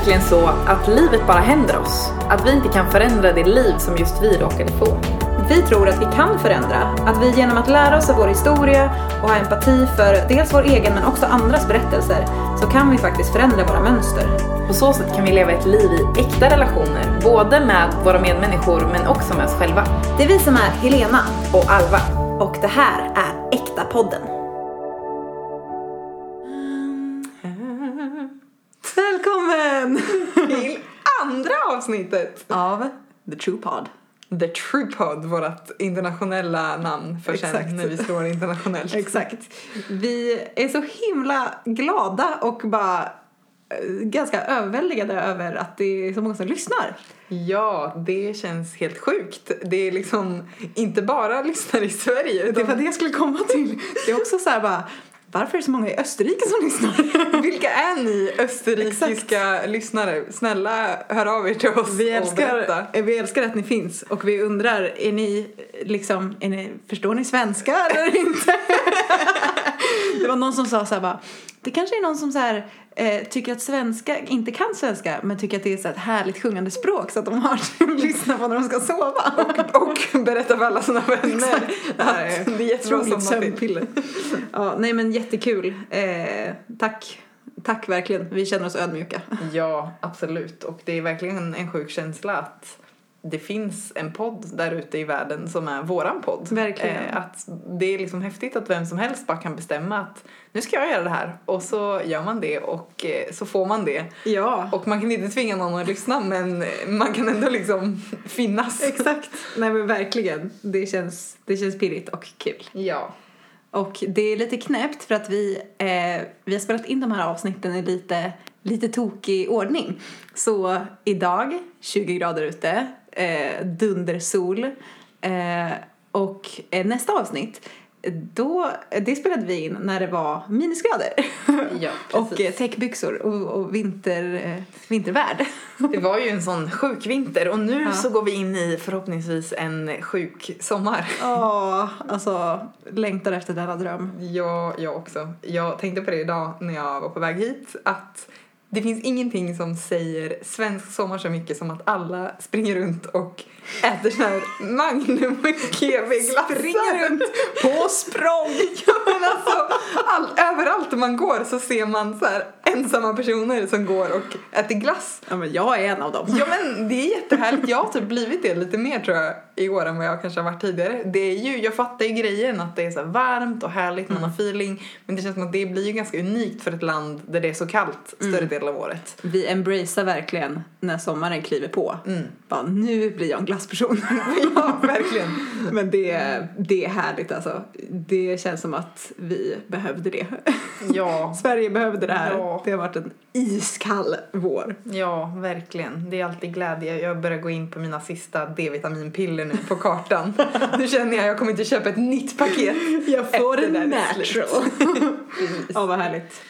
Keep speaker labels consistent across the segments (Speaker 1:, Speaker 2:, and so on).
Speaker 1: verkligen så att livet bara händer oss? Att vi inte kan förändra det liv som just vi råkade få?
Speaker 2: Vi tror att vi kan förändra, att vi genom att lära oss av vår historia och ha empati för dels vår egen men också andras berättelser så kan vi faktiskt förändra våra mönster.
Speaker 1: På så sätt kan vi leva ett liv i äkta relationer, både med våra medmänniskor men också med oss själva.
Speaker 2: Det är vi som är Helena
Speaker 1: Och Alva.
Speaker 2: och det här är Äkta podden.
Speaker 1: Avsnittet!
Speaker 2: Av The True Pod.
Speaker 1: The TruePod, vårt internationella namn för sen
Speaker 2: Exakt.
Speaker 1: när vi slår internationellt.
Speaker 2: Exakt. Vi är så himla glada och bara eh, ganska överväldigade över att det är så många som lyssnar.
Speaker 1: Ja, det känns helt sjukt. Det är liksom inte bara lyssnare i Sverige.
Speaker 2: Det
Speaker 1: Utan
Speaker 2: var det jag skulle komma till. Det är också så här bara, varför är det så många i Österrike som lyssnar?
Speaker 1: Vilka är ni österrikiska lyssnare? Snälla hör av er till oss
Speaker 2: Vi
Speaker 1: och
Speaker 2: älskar, eh, vi älskar att ni finns och vi undrar, är ni liksom, är ni, förstår ni svenska eller inte? det var någon som sa så här bara, det kanske är någon som så här, eh, tycker att svenska, inte kan svenska, men tycker att det är så ett härligt sjungande språk så att de har att lyssna på när de ska sova.
Speaker 1: Och berätta för alla sina vänner
Speaker 2: är
Speaker 1: att det är jättebra
Speaker 2: sömnpiller. ja, nej men jättekul. Eh, tack. Tack verkligen. Vi känner oss ödmjuka.
Speaker 1: Ja, absolut. Och det är verkligen en sjuk känsla att det finns en podd där ute i världen som är våran podd.
Speaker 2: Verkligen.
Speaker 1: Eh, att det är liksom häftigt att vem som helst bara kan bestämma att nu ska jag göra det här och så gör man det och eh, så får man det.
Speaker 2: Ja.
Speaker 1: Och man kan inte tvinga någon att lyssna men man kan ändå liksom finnas.
Speaker 2: Exakt. Nej men verkligen. Det känns, det känns pirrigt och kul.
Speaker 1: Ja.
Speaker 2: Och det är lite knäppt för att vi, eh, vi har spelat in de här avsnitten i lite, lite tokig ordning. Så idag, 20 grader ute, eh, dundersol eh, och eh, nästa avsnitt då, det spelade vi in när det var minusgrader.
Speaker 1: Ja,
Speaker 2: och eh, täckbyxor och, och vinter, eh, vintervärld.
Speaker 1: Det var ju en sån sjuk vinter och nu
Speaker 2: Ja.
Speaker 1: så går vi in i förhoppningsvis en sjuk sommar.
Speaker 2: Ja, alltså längtar efter denna dröm.
Speaker 1: Ja, jag också. Jag tänkte på det idag när jag var på väg hit att det finns ingenting som säger svensk sommar så mycket som att alla springer runt och äter sån här Magnum GB-glassar.
Speaker 2: Springer runt på språng!
Speaker 1: Ja men alltså, all, överallt man går så ser man så här ensamma personer som går och äter glass.
Speaker 2: Ja, men jag är en av dem.
Speaker 1: Ja men det är jättehärligt. Jag har typ blivit det lite mer tror jag i år än vad jag kanske har varit tidigare. Det är ju, jag fattar ju grejen att det är så varmt och härligt, man har feeling. Men det känns som att det blir ju ganska unikt för ett land där det är så kallt större delen av året.
Speaker 2: Vi embracear verkligen när sommaren kliver på. Bara, nu blir jag en glassperson.
Speaker 1: ja, verkligen.
Speaker 2: Men det, det är härligt alltså. Det känns som att vi behövde det.
Speaker 1: Ja,
Speaker 2: Sverige behövde det här.
Speaker 1: Ja.
Speaker 2: Det har varit en iskall vår.
Speaker 1: ja, verkligen. Det är alltid glädje. Jag börjar gå in på mina sista D-vitaminpiller nu på kartan. nu känner jag att jag kommer inte köpa ett nytt paket.
Speaker 2: Jag får en natural. ja, vad härligt.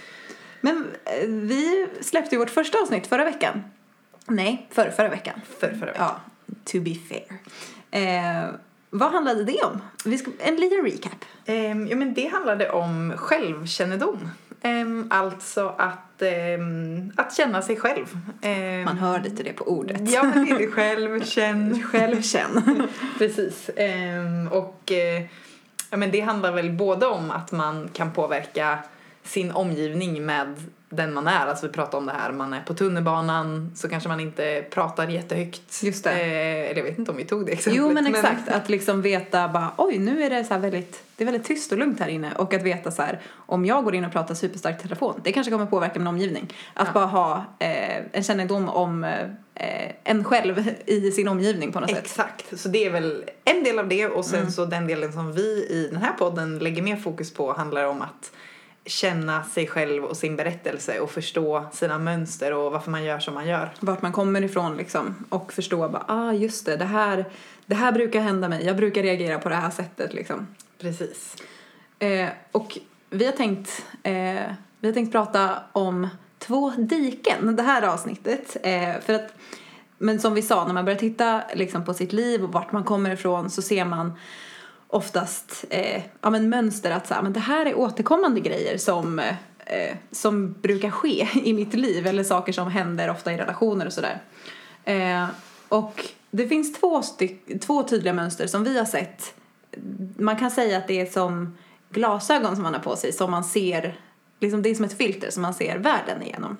Speaker 2: Men eh, vi släppte ju vårt första avsnitt förra veckan. Nej, förra, förra veckan.
Speaker 1: För, förra veckan.
Speaker 2: Ja, to be fair. Eh, vad handlade det om? Vi ska, en liten recap.
Speaker 1: Ehm, ja, men det handlade om självkännedom. Ehm, alltså att, ehm, att känna sig själv. Ehm,
Speaker 2: Man hör lite det på ordet.
Speaker 1: Ja, men det är det själv, känn.
Speaker 2: Självkänn.
Speaker 1: Precis. Ehm, och eh, ja, men det handlar väl både om att man kan påverka sin omgivning med den man är. Alltså vi pratar om det här, man är på tunnelbanan så kanske man inte pratar jättehögt.
Speaker 2: Just det.
Speaker 1: Eh, eller jag vet inte om vi tog det exemplet.
Speaker 2: Jo men exakt, att liksom veta bara oj nu är det så väldigt, det är väldigt tyst och lugnt här inne och att veta så här om jag går in och pratar superstarkt i telefon, det kanske kommer påverka min omgivning. Att
Speaker 1: Ja.
Speaker 2: bara ha eh, en kännedom om eh, en själv i sin omgivning på något sätt.
Speaker 1: Exakt, så det är väl en del av det och sen
Speaker 2: Mm.
Speaker 1: så den delen som vi i den här podden lägger mer fokus på handlar om att känna sig själv och sin berättelse och förstå sina mönster och varför man gör som man gör.
Speaker 2: Vart man kommer ifrån liksom och förstå bara ah just det, det här, det här brukar hända mig, jag brukar reagera på det här sättet liksom.
Speaker 1: Precis.
Speaker 2: Eh, och vi har tänkt, eh, vi har tänkt prata om två diken det här avsnittet. Eh, för att, men som vi sa, när man börjar titta liksom, på sitt liv och vart man kommer ifrån så ser man oftast eh, ja, men mönster att så här, men det här är återkommande grejer som eh, som brukar ske i mitt liv eller saker som händer ofta i relationer och sådär. Eh, och det finns två, två tydliga mönster som vi har sett. Man kan säga att det är som glasögon som man har på sig som man ser, liksom det är som ett filter som man ser världen igenom.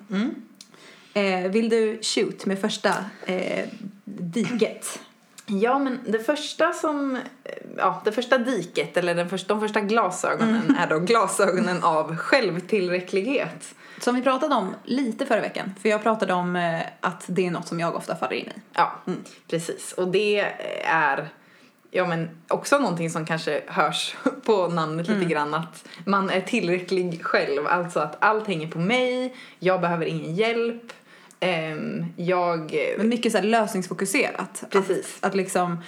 Speaker 2: Eh, vill du shoot med första eh, diket?
Speaker 1: Ja, men det första som, ja, det första diket eller den första, de första glasögonen är då glasögonen av självtillräcklighet.
Speaker 2: Som vi pratade om lite förra veckan. För jag pratade om eh, att det är något som jag ofta faller in i.
Speaker 1: Ja, precis. Och det är ja, men också någonting som kanske hörs på namnet lite grann att man är tillräcklig själv. Alltså att allt hänger på mig, jag behöver ingen hjälp. Ehm, jag...
Speaker 2: Men mycket så här lösningsfokuserat.
Speaker 1: Precis.
Speaker 2: Att, att liksom,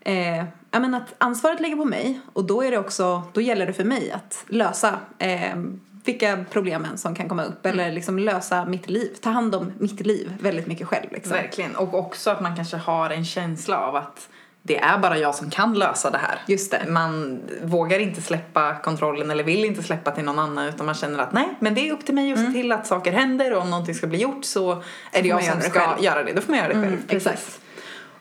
Speaker 2: eh, ja men att ansvaret ligger på mig och då är det också, då gäller det för mig att lösa eh, vilka problemen som kan komma upp eller liksom lösa mitt liv, ta hand om mitt liv väldigt mycket själv liksom.
Speaker 1: Verkligen. Och också att man kanske har en känsla av att det är bara jag som kan lösa det här.
Speaker 2: Just det.
Speaker 1: Man vågar inte släppa kontrollen eller vill inte släppa till någon annan utan man känner att nej, men det är upp till mig att se till att saker händer och om någonting ska bli gjort så är det
Speaker 2: Mm.
Speaker 1: jag som ska
Speaker 2: själv.
Speaker 1: göra det. Då får man göra det själv.
Speaker 2: Mm, exakt.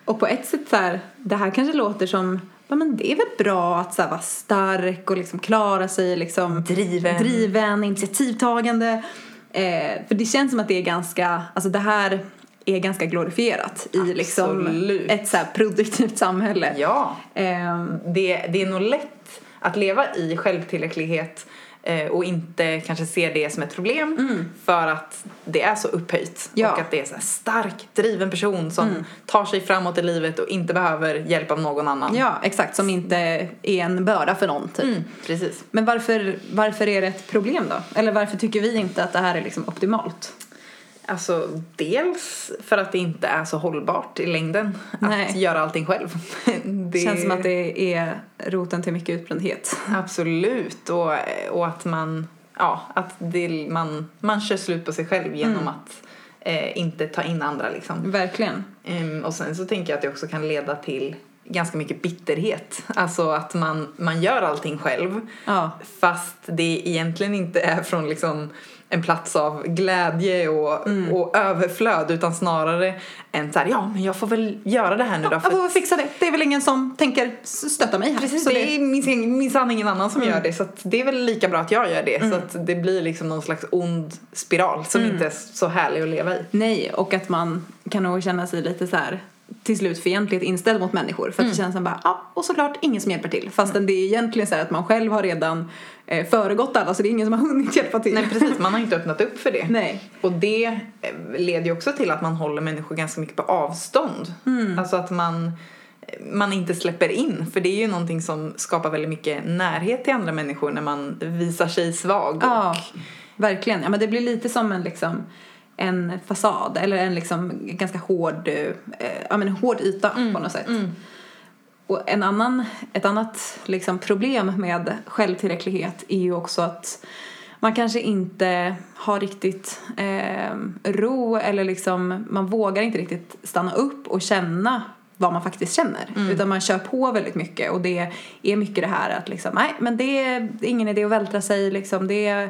Speaker 2: Och på ett sätt så här, det här kanske låter som, ja men det är väl bra att så här, vara stark och liksom klara sig liksom
Speaker 1: Driven.
Speaker 2: driven initiativtagande. Eh, för det känns som att det är ganska, alltså det här är ganska glorifierat i liksom ett så produktivt samhälle.
Speaker 1: Ja.
Speaker 2: Ehm,
Speaker 1: Det, det är nog lätt att leva i självtillräcklighet eh, och inte kanske se det som ett problem för att det är så upphöjt.
Speaker 2: Mm. Ja. Mm.
Speaker 1: Och att det är här stark, driven person som tar sig framåt i livet och inte behöver hjälp av någon annan.
Speaker 2: ja, exakt, som inte är en börda för någon typ.
Speaker 1: Mm, precis.
Speaker 2: Men varför, varför är det ett problem då? Eller varför tycker vi inte att det här är liksom optimalt?
Speaker 1: Alltså dels för att det inte är så hållbart i längden att
Speaker 2: Nej.
Speaker 1: göra allting själv.
Speaker 2: Det känns som att det är roten till mycket utbrändhet.
Speaker 1: Absolut och, och att man, ja, att det, man, man kör slut på sig själv genom
Speaker 2: Mm.
Speaker 1: att eh, inte ta in andra liksom.
Speaker 2: Verkligen.
Speaker 1: Ehm, och sen så tänker jag att det också kan leda till ganska mycket bitterhet. Alltså att man, man gör allting själv
Speaker 2: Ja.
Speaker 1: fast det egentligen inte är från liksom en plats av glädje och,
Speaker 2: Mm.
Speaker 1: och överflöd utan snarare en så här, ja men jag får väl göra det här nu då.
Speaker 2: Jag
Speaker 1: För
Speaker 2: får väl fixa det. Det är väl ingen som tänker stötta mig här.
Speaker 1: Precis,
Speaker 2: Så
Speaker 1: det är minsann minsann ingen annan som
Speaker 2: Mm.
Speaker 1: gör det så att det är väl lika bra att jag gör det så att det blir liksom någon slags ond spiral som
Speaker 2: Mm.
Speaker 1: inte är så härlig att leva i.
Speaker 2: Nej, och att man kan nog känna sig lite så här till slut fientligt inställd mot människor för att
Speaker 1: Mm.
Speaker 2: det känns som bara, ja, och såklart ingen som hjälper till. Fastän det är egentligen så här att man själv har redan eh, föregått alla så det är ingen som har hunnit hjälpa till.
Speaker 1: Nej precis, man har inte öppnat upp för det.
Speaker 2: Nej.
Speaker 1: Och det eh, leder ju också till att man håller människor ganska mycket på avstånd.
Speaker 2: Mm.
Speaker 1: Alltså att man, man inte släpper in. För det är ju någonting som skapar väldigt mycket närhet till andra människor när man visar sig svag.
Speaker 2: Ja,
Speaker 1: Och,
Speaker 2: verkligen. Ja, men det blir lite som en liksom en fasad eller en liksom ganska hård, eh, ja, men en hård yta på något sätt. Och en annan, ett annat liksom problem med självtillräcklighet är ju också att man kanske inte har riktigt eh, ro eller liksom man vågar inte riktigt stanna upp och känna vad man faktiskt känner. Utan man kör på väldigt mycket och det är mycket det här att liksom, nej men det är ingen idé att vältra sig liksom. Det är,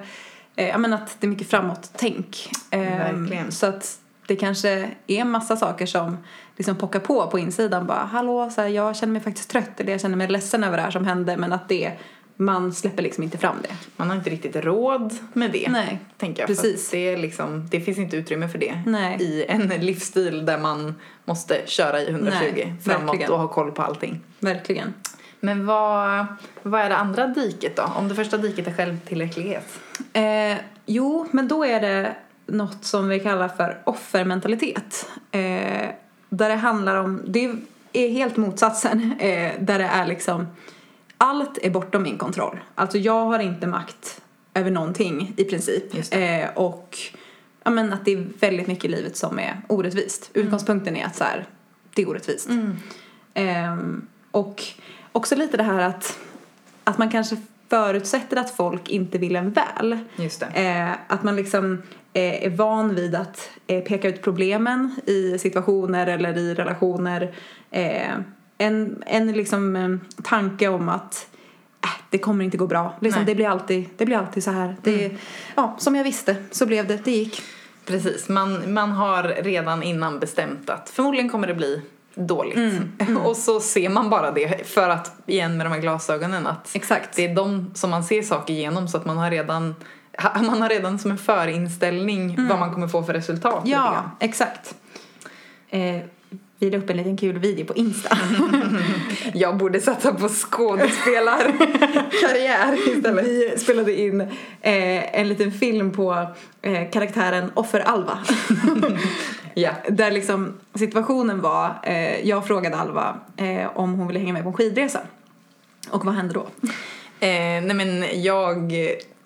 Speaker 2: eh, jag menar att det är mycket framåt-tänk. Eh, så att det kanske är massa saker som liksom pockar på på insidan. Bara, hallå, så här, jag känner mig faktiskt trött eller jag känner mig ledsen över det här som hände. Men att det, man släpper liksom inte fram det.
Speaker 1: man har inte riktigt råd med det.
Speaker 2: Nej,
Speaker 1: tänker jag.
Speaker 2: precis.
Speaker 1: Det, liksom, det finns inte utrymme för det
Speaker 2: Nej.
Speaker 1: i en livsstil där man måste köra i 120
Speaker 2: Nej,
Speaker 1: framåt
Speaker 2: verkligen.
Speaker 1: och ha koll på allting.
Speaker 2: Verkligen.
Speaker 1: Men vad, vad är det andra diket då? Om det första diket är självtillräcklighet?
Speaker 2: Eh, jo, men då är det något som vi kallar för offermentalitet. Eh, där det handlar om, det är helt motsatsen. Eh, där det är liksom, allt är bortom min kontroll. Alltså jag har inte makt över någonting i princip. Eh, och ja, men att det är väldigt mycket i livet som är orättvist. Utgångspunkten är att så här, det är orättvist. Ehm, och också lite det här att, att man kanske förutsätter att folk inte vill en väl. Eh, att man liksom eh, är van vid att eh, peka ut problemen i situationer eller i relationer. Eh, en en liksom, eh, tanke om att äh, det kommer inte gå bra. Liksom, det, blir alltid, det blir alltid så här. Det, ja, som jag visste så blev det. Det gick.
Speaker 1: Precis, man, man har redan innan bestämt att förmodligen kommer det bli dåligt.
Speaker 2: Mm,
Speaker 1: Och så ser man bara det för att, igen med de här glasögonen, att
Speaker 2: Exakt.
Speaker 1: det är de som man ser saker genom så att man har redan man har redan som en förinställning vad man kommer få för resultat.
Speaker 2: Ja, exakt. Eh, vi la upp en liten kul video på Insta.
Speaker 1: Jag borde satsa på skådespelarkarriär istället.
Speaker 2: Vi spelade in eh, en liten film på eh, karaktären Offer-Alva.
Speaker 1: Ja.
Speaker 2: Där liksom situationen var, eh, jag frågade Alva eh, om hon ville hänga med på en skidresa. Och vad hände då?
Speaker 1: Eh, nej men jag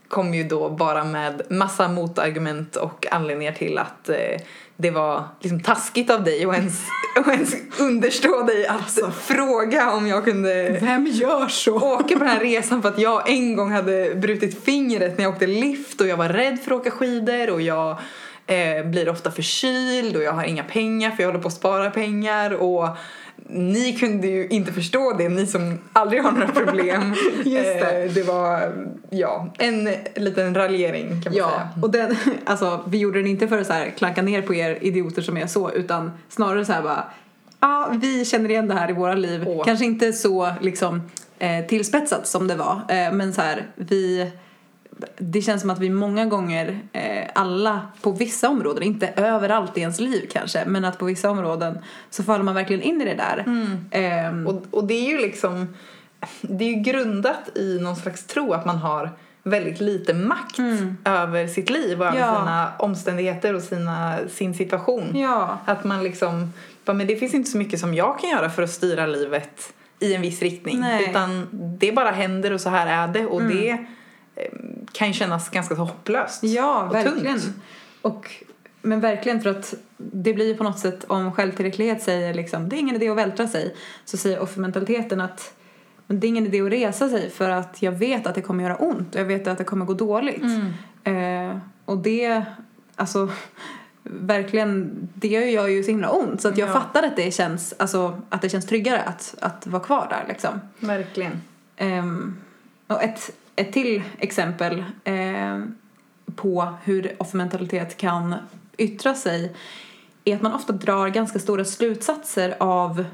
Speaker 1: kom ju då bara med massa motargument och anledningar till att eh, det var liksom taskigt av dig och ens, och ens understå dig att fråga om jag kunde
Speaker 2: Vem gör så?
Speaker 1: åka på den här resan för att jag en gång hade brutit fingret när jag åkte lift och jag var rädd för att åka skidor och jag eh, blir ofta förkyld och jag har inga pengar för jag håller på att spara pengar och ni kunde ju inte förstå det, ni som aldrig har några problem.
Speaker 2: Just det.
Speaker 1: Eh, det var, ja, en liten raljering kan man
Speaker 2: Ja,
Speaker 1: säga.
Speaker 2: och den, alltså vi gjorde den inte för att så här klanka ner på er idioter som är så utan snarare så här bara ja, vi känner igen det här i våra liv.
Speaker 1: Åh.
Speaker 2: Kanske inte så liksom eh, tillspetsat som det var eh, men så här vi det känns som att vi många gånger, eh, alla på vissa områden, inte överallt i ens liv kanske, men att på vissa områden så faller man verkligen in i det där. Ehm,
Speaker 1: Och, och det är ju liksom, det är ju grundat i någon slags tro att man har väldigt lite makt över sitt liv och över
Speaker 2: Mm. Ja.
Speaker 1: sina omständigheter och sina, sin situation.
Speaker 2: ja,
Speaker 1: Att man liksom, men det finns inte så mycket som jag kan göra för att styra livet i en viss riktning.
Speaker 2: Nej. Mm.
Speaker 1: Utan det bara händer och så här är det och det eh, kan ju kännas ganska hopplöst
Speaker 2: Ja,
Speaker 1: och
Speaker 2: verkligen.
Speaker 1: tungt.
Speaker 2: Och, men verkligen för att det blir ju på något sätt om självtillräcklighet säger liksom det är ingen idé att vältra sig så säger offermentaliteten att men det är ingen idé att resa sig för att jag vet att det kommer göra ont och jag vet att det kommer gå dåligt. Eh, och det, alltså verkligen, det gör ju så himla ont så att jag
Speaker 1: Ja.
Speaker 2: fattar att det känns, alltså att det känns tryggare att, att vara kvar där liksom.
Speaker 1: Verkligen.
Speaker 2: Ehm, och ett, ett till exempel ehm, på hur offermentalitet kan yttra sig är att man ofta drar ganska stora slutsatser av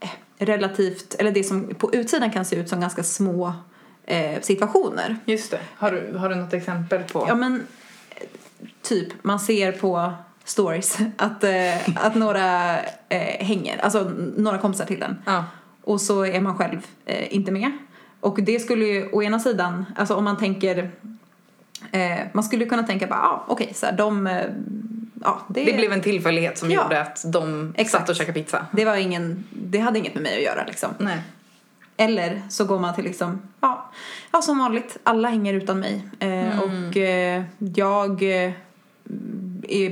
Speaker 2: eh, relativt, eller det som på utsidan kan se ut som ganska små eh, situationer.
Speaker 1: Just det. Har du, har du något exempel på?
Speaker 2: Ja men eh, typ man ser på stories att, eh, att några eh, hänger, alltså några kompisar till den
Speaker 1: Ja.
Speaker 2: och så är man själv eh, inte med. Och det skulle ju å ena sidan, alltså om man tänker, eh, man skulle kunna tänka bara, ja ah, okej så här, de, eh, ja det,
Speaker 1: Det blev en tillfällighet som
Speaker 2: Ja.
Speaker 1: gjorde att de
Speaker 2: Exakt.
Speaker 1: satt och käkade pizza.
Speaker 2: det var ingen, det hade inget med mig att göra liksom.
Speaker 1: Nej.
Speaker 2: Eller så går man till liksom, ja, ja som vanligt, alla hänger utan mig. Eh, Och eh, jag eh,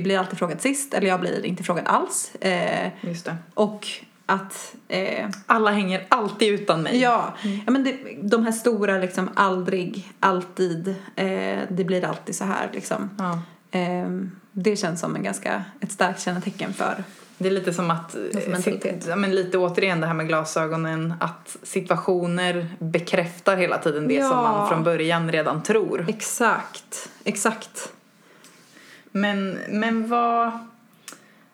Speaker 2: blir alltid frågad sist, eller jag blir inte frågad alls. Eh,
Speaker 1: Just det.
Speaker 2: och att eh,
Speaker 1: Alla hänger alltid utan mig.
Speaker 2: Ja, ja men det, de här stora liksom aldrig, alltid, eh, det blir alltid så här liksom.
Speaker 1: Ja.
Speaker 2: Eh, det känns som en ganska, ett starkt kännetecken för.
Speaker 1: Det är lite som att, eh, ja, men lite återigen det här med glasögonen, att situationer bekräftar hela tiden det
Speaker 2: Ja.
Speaker 1: som man från början redan tror.
Speaker 2: Exakt, exakt.
Speaker 1: Men, men vad,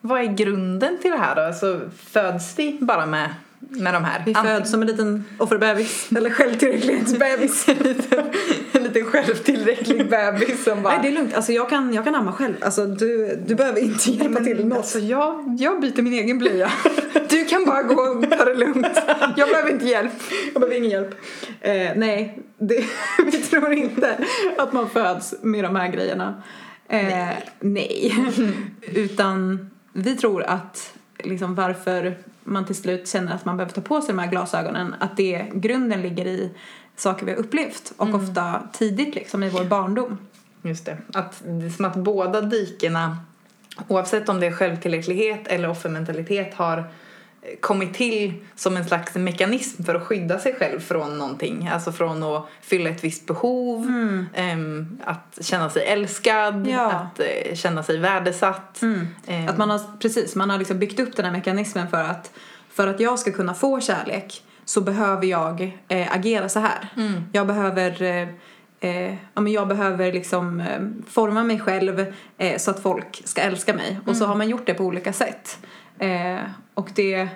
Speaker 1: vad är grunden till det här då? Alltså föds vi bara med, med de här?
Speaker 2: Vi
Speaker 1: Antingen-
Speaker 2: föds som en liten offerbebis, eller självtillräcklighetsbebis.
Speaker 1: en liten, en liten självtillräcklig bebis som bara...
Speaker 2: Nej det är lugnt, alltså jag kan, jag kan amma själv. Alltså du, du behöver inte hjälpa till
Speaker 1: Men
Speaker 2: något.
Speaker 1: alltså jag, jag byter min egen blöja. Du kan bara gå och ta det lugnt. Jag behöver inte hjälp.
Speaker 2: Jag behöver ingen hjälp. Eh, nej, det, vi tror inte att man föds med de här grejerna. Eh, nej. Utan vi tror att liksom varför man till slut känner att man behöver ta på sig de här glasögonen, att det grunden ligger i saker vi har upplevt och ofta tidigt liksom i vår barndom.
Speaker 1: Just det. Att det är som att båda dikena, oavsett om det är självtillräcklighet eller offermentalitet, har kommit till som en slags mekanism för att skydda sig själv från någonting. Alltså från att fylla ett visst behov, ehm, att känna sig älskad,
Speaker 2: Ja.
Speaker 1: att eh, känna sig värdesatt. Ehm,
Speaker 2: Att man har, precis, man har liksom byggt upp den här mekanismen för att, för att jag ska kunna få kärlek så behöver jag eh, agera så här.
Speaker 1: Mm.
Speaker 2: Jag behöver eh, Eh, ja, men jag behöver liksom eh, forma mig själv eh, så att folk ska älska mig. Och så har man gjort det på olika sätt. Eh, och det,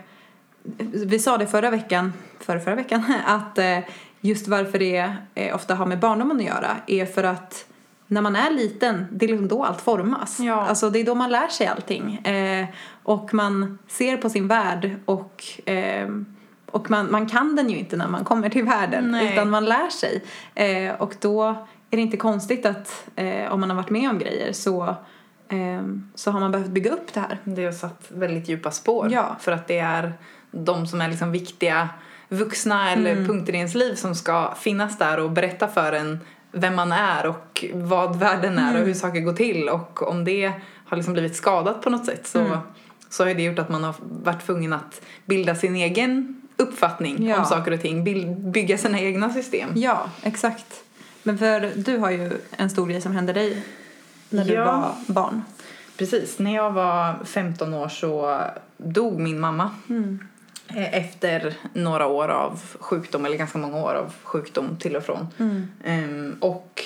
Speaker 2: vi sa det förra veckan, förra, förra veckan, att eh, just varför det eh, ofta har med barndomen att göra är för att när man är liten, det är liksom då allt formas.
Speaker 1: Ja.
Speaker 2: Alltså det är då man lär sig allting. Eh, och man ser på sin värld och, eh, och man, man kan den ju inte när man kommer till världen.
Speaker 1: Nej.
Speaker 2: Utan man lär sig. Eh, och då är det inte konstigt att eh, om man har varit med om grejer så, så har man behövt bygga upp det här.
Speaker 1: Det har satt väldigt djupa spår.
Speaker 2: Ja.
Speaker 1: För att det är de som är liksom viktiga vuxna eller
Speaker 2: Mm.
Speaker 1: punkter i ens liv som ska finnas där och berätta för en vem man är och vad världen är
Speaker 2: Mm.
Speaker 1: och hur saker går till. Och om det har liksom blivit skadat på något sätt så,
Speaker 2: Mm.
Speaker 1: så har det gjort att man har varit tvungen att bilda sin egen uppfattning
Speaker 2: Ja.
Speaker 1: om saker och ting. Bygga sina egna system.
Speaker 2: Ja, exakt. Men för du har ju en stor grej som hände dig när du
Speaker 1: Ja.
Speaker 2: var barn.
Speaker 1: Precis, när jag var 15 år så dog min mamma. Eh, Efter några år av sjukdom, eller ganska många år av sjukdom till och från. Ehm, och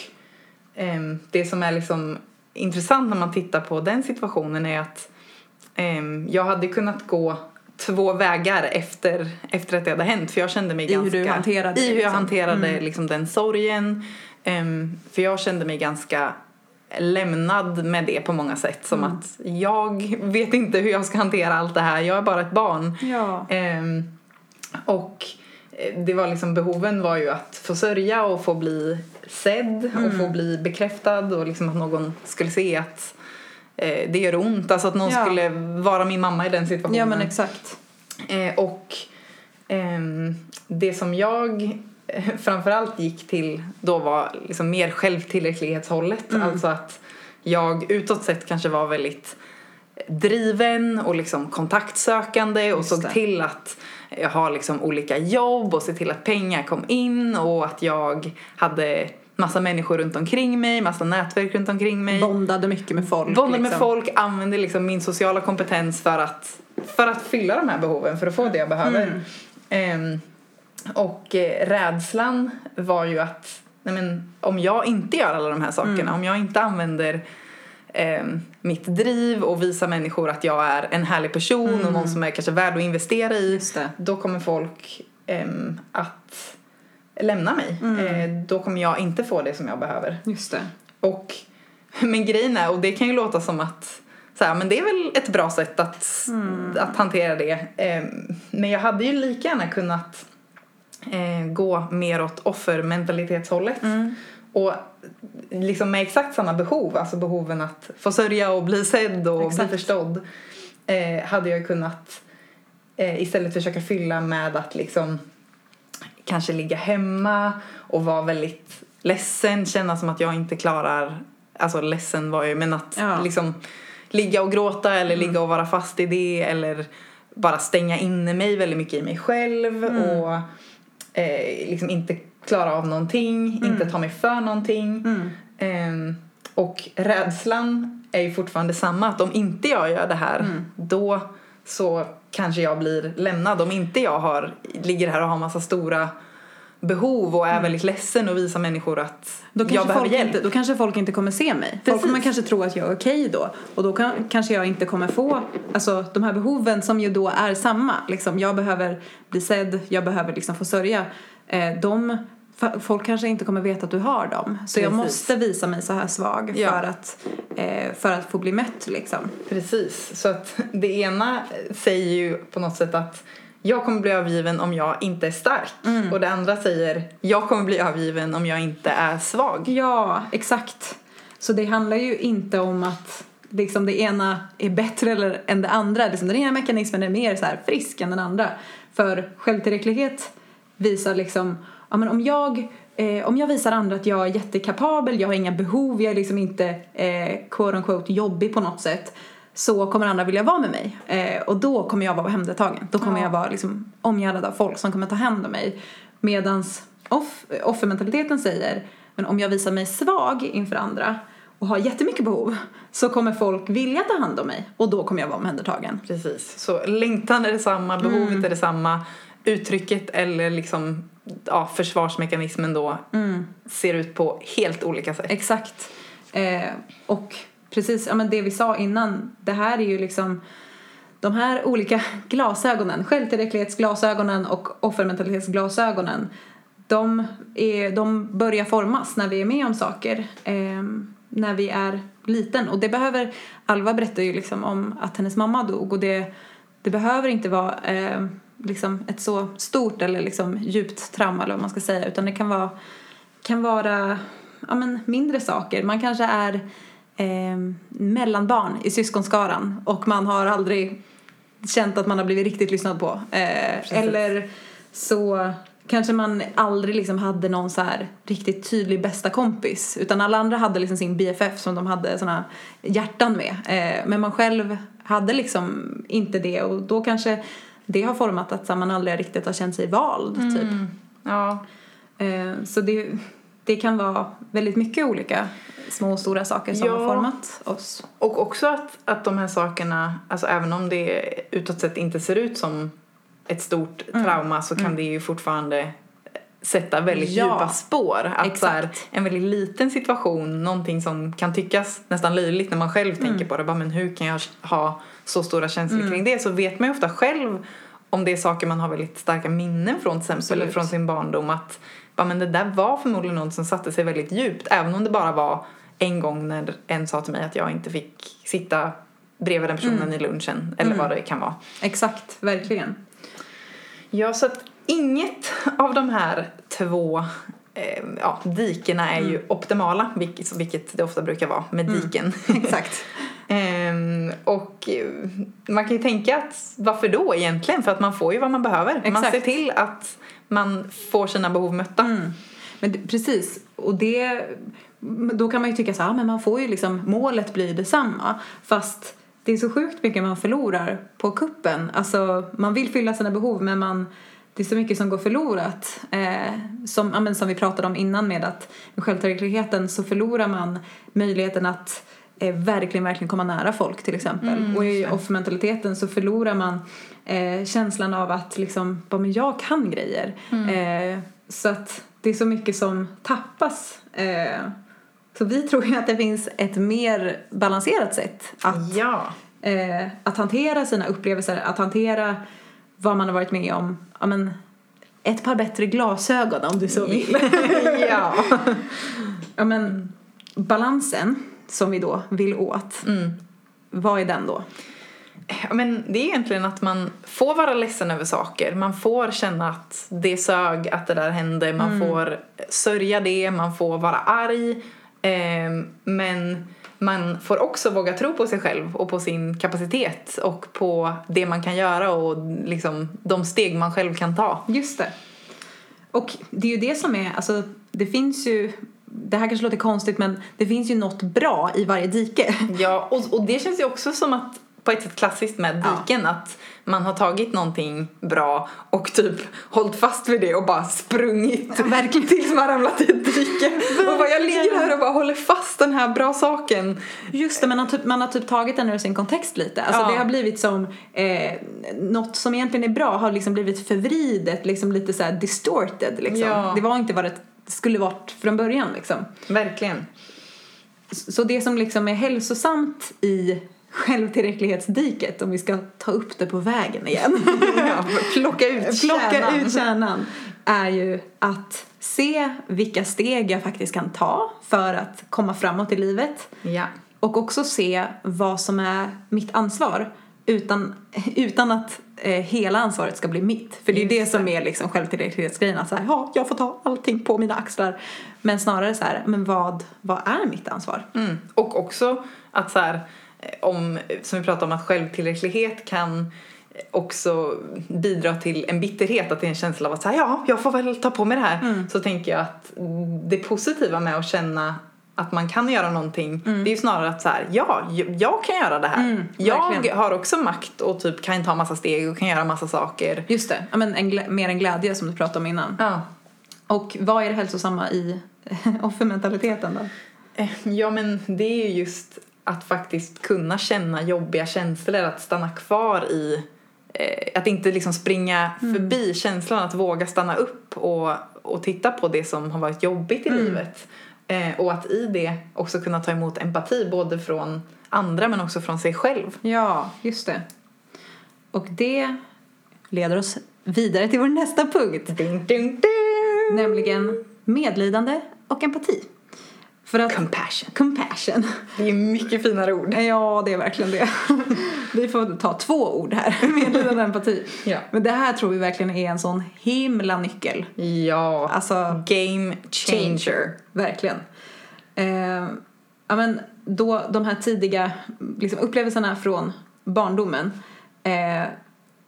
Speaker 1: ehm, det som är liksom intressant när man tittar på den situationen är att ehm, jag hade kunnat gå två vägar efter, efter att det hade hänt. För jag kände mig
Speaker 2: I hur
Speaker 1: ganska...
Speaker 2: du hanterade
Speaker 1: I hur jag
Speaker 2: liksom.
Speaker 1: hanterade liksom, den sorgen. Ehm, för jag kände mig ganska lämnad med det på många sätt. Som
Speaker 2: Mm.
Speaker 1: att jag vet inte hur jag ska hantera allt det här. Jag är bara ett barn.
Speaker 2: Ja.
Speaker 1: Ehm, och eh, det var liksom, behoven var ju att få sörja och få bli sedd och
Speaker 2: Mm.
Speaker 1: få bli bekräftad och liksom att någon skulle se att eh, det gör ont. Alltså att någon
Speaker 2: Ja.
Speaker 1: skulle vara min mamma i den situationen.
Speaker 2: ja, men exakt.
Speaker 1: Eh, och ehm, det som jag framförallt gick till då var liksom mer självtillräcklighetshållet.
Speaker 2: Mm.
Speaker 1: Alltså att jag utåt sett kanske var väldigt driven och liksom kontaktsökande och
Speaker 2: Just
Speaker 1: såg
Speaker 2: det.
Speaker 1: till att jag har liksom olika jobb och se till att pengar kom in och att jag hade massa människor runt omkring mig, massa nätverk runt omkring mig.
Speaker 2: Bondade mycket med folk.
Speaker 1: Bondade med
Speaker 2: liksom.
Speaker 1: folk, använde liksom min sociala kompetens för att, för att fylla de här behoven, för att få det jag behöver.
Speaker 2: Mm.
Speaker 1: Ehm, och eh, rädslan var ju att nej men, om jag inte gör alla de här sakerna,
Speaker 2: Mm.
Speaker 1: om jag inte använder ehm, mitt driv och visar människor att jag är en härlig person och någon som är kanske värd att investera i,
Speaker 2: Mm.
Speaker 1: Då kommer folk ehm, att lämna mig.
Speaker 2: Mm.
Speaker 1: Eh, då kommer jag inte få det som jag behöver.
Speaker 2: Just det.
Speaker 1: Och, men grejen är, och det kan ju låta som att så här, men det är väl ett bra sätt att, att hantera det. Eh, men jag hade ju lika gärna kunnat eh, gå mer åt offermentalitetshållet.
Speaker 2: Mm.
Speaker 1: Och liksom med exakt samma behov, alltså behoven att få sörja och bli sedd och
Speaker 2: Exakt.
Speaker 1: bli förstådd. Eh, hade jag kunnat eh, istället försöka fylla med att liksom kanske ligga hemma och vara väldigt ledsen, känna som att jag inte klarar, alltså ledsen var jag ju, men att
Speaker 2: Ja.
Speaker 1: liksom ligga och gråta eller ligga och vara fast i det eller bara stänga inne mig väldigt mycket i mig själv och eh, liksom inte klara av någonting, inte ta mig för någonting.
Speaker 2: Mm.
Speaker 1: Ehm, och rädslan är ju fortfarande samma, att om inte jag gör det här
Speaker 2: Mm.
Speaker 1: då så kanske jag blir lämnad. Om inte jag har, ligger här och har massa stora behov och är väldigt ledsen och visar människor att
Speaker 2: Mm. Då
Speaker 1: jag behöver
Speaker 2: folk
Speaker 1: hjälp.
Speaker 2: inte, då kanske folk inte kommer se mig. Folk
Speaker 1: Precis.
Speaker 2: kommer kanske tro att jag är okej då. Och då kan, kanske jag inte kommer få alltså, de här behoven som ju då är samma. Liksom, jag behöver bli sedd, jag behöver liksom få sörja. Eh, de, folk kanske inte kommer veta att du har dem. Så jag
Speaker 1: Precis.
Speaker 2: måste visa mig så här svag
Speaker 1: Ja.
Speaker 2: för, att, eh, för att få bli mätt liksom.
Speaker 1: Precis, så att det ena säger ju på något sätt att jag kommer bli övergiven om jag inte är stark.
Speaker 2: Mm.
Speaker 1: Och det andra säger jag kommer bli övergiven om jag inte är svag.
Speaker 2: Ja, exakt. Så det handlar ju inte om att liksom det ena är bättre eller, än det andra. Liksom den ena mekanismen är mer så här frisk än den andra. För självtillräcklighet visar liksom, ja men om jag, eh, om jag visar andra att jag är jättekapabel, jag har inga behov, jag är liksom inte eh, quote unquote jobbig på något sätt så kommer andra vilja vara med mig. Eh, och då kommer jag vara hemtagen. Då kommer
Speaker 1: Ja.
Speaker 2: jag vara liksom omgärdad av folk som kommer ta hand om mig. Medans off, offermentaliteten säger, men om jag visar mig svag inför andra och har jättemycket behov så kommer folk vilja ta hand om mig och då kommer jag vara omhändertagen.
Speaker 1: Precis, så längtan är detsamma, behovet
Speaker 2: Mm.
Speaker 1: är detsamma. uttrycket eller liksom ja, försvarsmekanismen då ser ut på helt olika sätt.
Speaker 2: Exakt. Eh, och precis, ja men det vi sa innan, det här är ju liksom de här olika glasögonen, självtillräcklighetsglasögonen och offermentalitetsglasögonen, de, är, de börjar formas när vi är med om saker, eh, när vi är liten. Och det behöver, Alva berättar ju liksom om att hennes mamma dog och det, det behöver inte vara eh, liksom ett så stort eller liksom djupt trauma eller vad man ska säga, utan det kan vara, kan vara ja, men mindre saker. Man kanske är eh, mellanbarn i syskonskaran och man har aldrig känt att man har blivit riktigt lyssnad på. Eh, eller så kanske man aldrig liksom hade någon så här riktigt tydlig bästa kompis utan alla andra hade liksom sin BFF som de hade såna hjärtan med. Eh, men man själv hade liksom inte det och då kanske det har format att man aldrig riktigt har känt sig vald typ.
Speaker 1: Ja.
Speaker 2: Eh, så det, det kan vara väldigt mycket olika små och stora saker som
Speaker 1: Ja.
Speaker 2: har format oss.
Speaker 1: Och också att, att de här sakerna, alltså även om det utåt sett inte ser ut som ett stort
Speaker 2: Mm.
Speaker 1: trauma så kan det ju fortfarande sätta väldigt
Speaker 2: Ja.
Speaker 1: djupa spår. Att så här, en väldigt liten situation, någonting som kan tyckas nästan löjligt när man själv
Speaker 2: Mm.
Speaker 1: tänker på det. Bara, men hur kan jag ha så stora känslor kring det? Så vet man ju ofta själv om det är saker man har väldigt starka minnen från till exempel
Speaker 2: Absolut.
Speaker 1: från sin barndom att bara, men det där var förmodligen något som satte sig väldigt djupt även om det bara var en gång när en sa till mig att jag inte fick sitta bredvid den personen i lunchen eller vad det kan vara.
Speaker 2: Exakt, verkligen.
Speaker 1: Ja, så att inget av de här två eh, ja, dikena är ju optimala, vilket, vilket det ofta brukar vara med diken.
Speaker 2: Exakt.
Speaker 1: Ehm, och eh, man kan ju tänka att varför då egentligen? För att man får ju vad man behöver. Man
Speaker 2: Exakt.
Speaker 1: ser till att man får sina behov mötta.
Speaker 2: Mm. Men precis, och det, då kan man ju tycka så här, ah, men man får ju liksom, målet blir detsamma. Fast det är så sjukt mycket man förlorar på kuppen. Alltså, man vill fylla sina behov men man, det är så mycket som går förlorat. Eh, som, ja, men som vi pratade om innan med att med självtillräckligheten så förlorar man möjligheten att eh, verkligen, verkligen komma nära folk till exempel. och i offermentaliteten så förlorar man eh, känslan av att liksom, bara, men jag kan grejer. Eh, så att det är så mycket som tappas. Eh, så vi tror ju att det finns ett mer balanserat sätt att,
Speaker 1: Ja.
Speaker 2: eh, att hantera sina upplevelser, att hantera vad man har varit med om. Ja, men, ett par bättre glasögon om du så vill.
Speaker 1: ja.
Speaker 2: ja, men, balansen som vi då vill åt,
Speaker 1: Mm.
Speaker 2: vad är den då?
Speaker 1: Men det är egentligen att man får vara ledsen över saker. Man får känna att det sög, att det där hände. Man får sörja det, man får vara arg. Ehm, men man får också våga tro på sig själv och på sin kapacitet och på det man kan göra och liksom de steg man själv kan ta.
Speaker 2: Just det. Och det är ju det som är, alltså det finns ju, det här kanske låter konstigt men det finns ju något bra i varje dike.
Speaker 1: Ja, och, och det känns ju också som att på ett sätt klassiskt med
Speaker 2: Ja.
Speaker 1: diken att man har tagit någonting bra och typ hållit fast vid det och bara sprungit
Speaker 2: verkligen.
Speaker 1: tills man ramlat i ett dike. Och bara, jag ligger här och bara håller fast den här bra saken.
Speaker 2: Just det, man har typ, man har typ tagit den ur sin kontext lite. Alltså
Speaker 1: Ja.
Speaker 2: det har blivit som, eh, något som egentligen är bra har liksom blivit förvridet, liksom lite så här distorted liksom.
Speaker 1: Ja.
Speaker 2: Det var inte vad det skulle varit från början liksom.
Speaker 1: Verkligen.
Speaker 2: Så det som liksom är hälsosamt i självtillräcklighetsdiket, om vi ska ta upp det på vägen igen.
Speaker 1: Ja, plocka ut
Speaker 2: plocka
Speaker 1: kärnan.
Speaker 2: ut kärnan är ju att se vilka steg jag faktiskt kan ta för att komma framåt i livet
Speaker 1: Ja.
Speaker 2: och också se vad som är mitt ansvar utan, utan att eh, hela ansvaret ska bli mitt. För det är ju det som är liksom självtillräcklighetsgrejen. Att så här, ja, jag får ta allting på mina axlar. Men snarare så här, men vad, vad är mitt ansvar?
Speaker 1: Mm. Och också att så här, eh, om, som vi pratade om, att självtillräcklighet kan också bidra till en bitterhet, att det är en känsla av att så här, ja, jag får väl ta på mig det här. Så tänker jag att det positiva med att känna att man kan göra någonting, det är ju snarare att så här, ja, jag kan göra det här.
Speaker 2: Mm,
Speaker 1: jag har också makt och typ kan ta massa steg och kan göra massa saker.
Speaker 2: Just det, ja, men en mer en glädje som du pratade om innan.
Speaker 1: Ja.
Speaker 2: Och vad är det hälsosamma i offermentaliteten då?
Speaker 1: Eh, Ja men det är ju just att faktiskt kunna känna jobbiga känslor, att stanna kvar i eh, att inte liksom springa förbi känslan, att våga stanna upp och, och titta på det som har varit jobbigt i livet. Eh, och att i det också kunna ta emot empati både från andra men också från sig själv.
Speaker 2: Ja, just det. Och det leder oss vidare till vår nästa punkt.
Speaker 1: Ding, ding, ding.
Speaker 2: Nämligen medlidande och empati. För att
Speaker 1: Compassion.
Speaker 2: compassion.
Speaker 1: Det är mycket finare ord.
Speaker 2: Ja, det är verkligen det. Vi får ta två ord här, medlidande och empati.
Speaker 1: Ja.
Speaker 2: Men det här tror vi verkligen är en sån himla nyckel.
Speaker 1: Ja,
Speaker 2: Alltså,
Speaker 1: game changer.
Speaker 2: Verkligen. Eh, ja, men då de här tidiga liksom, upplevelserna från barndomen eh,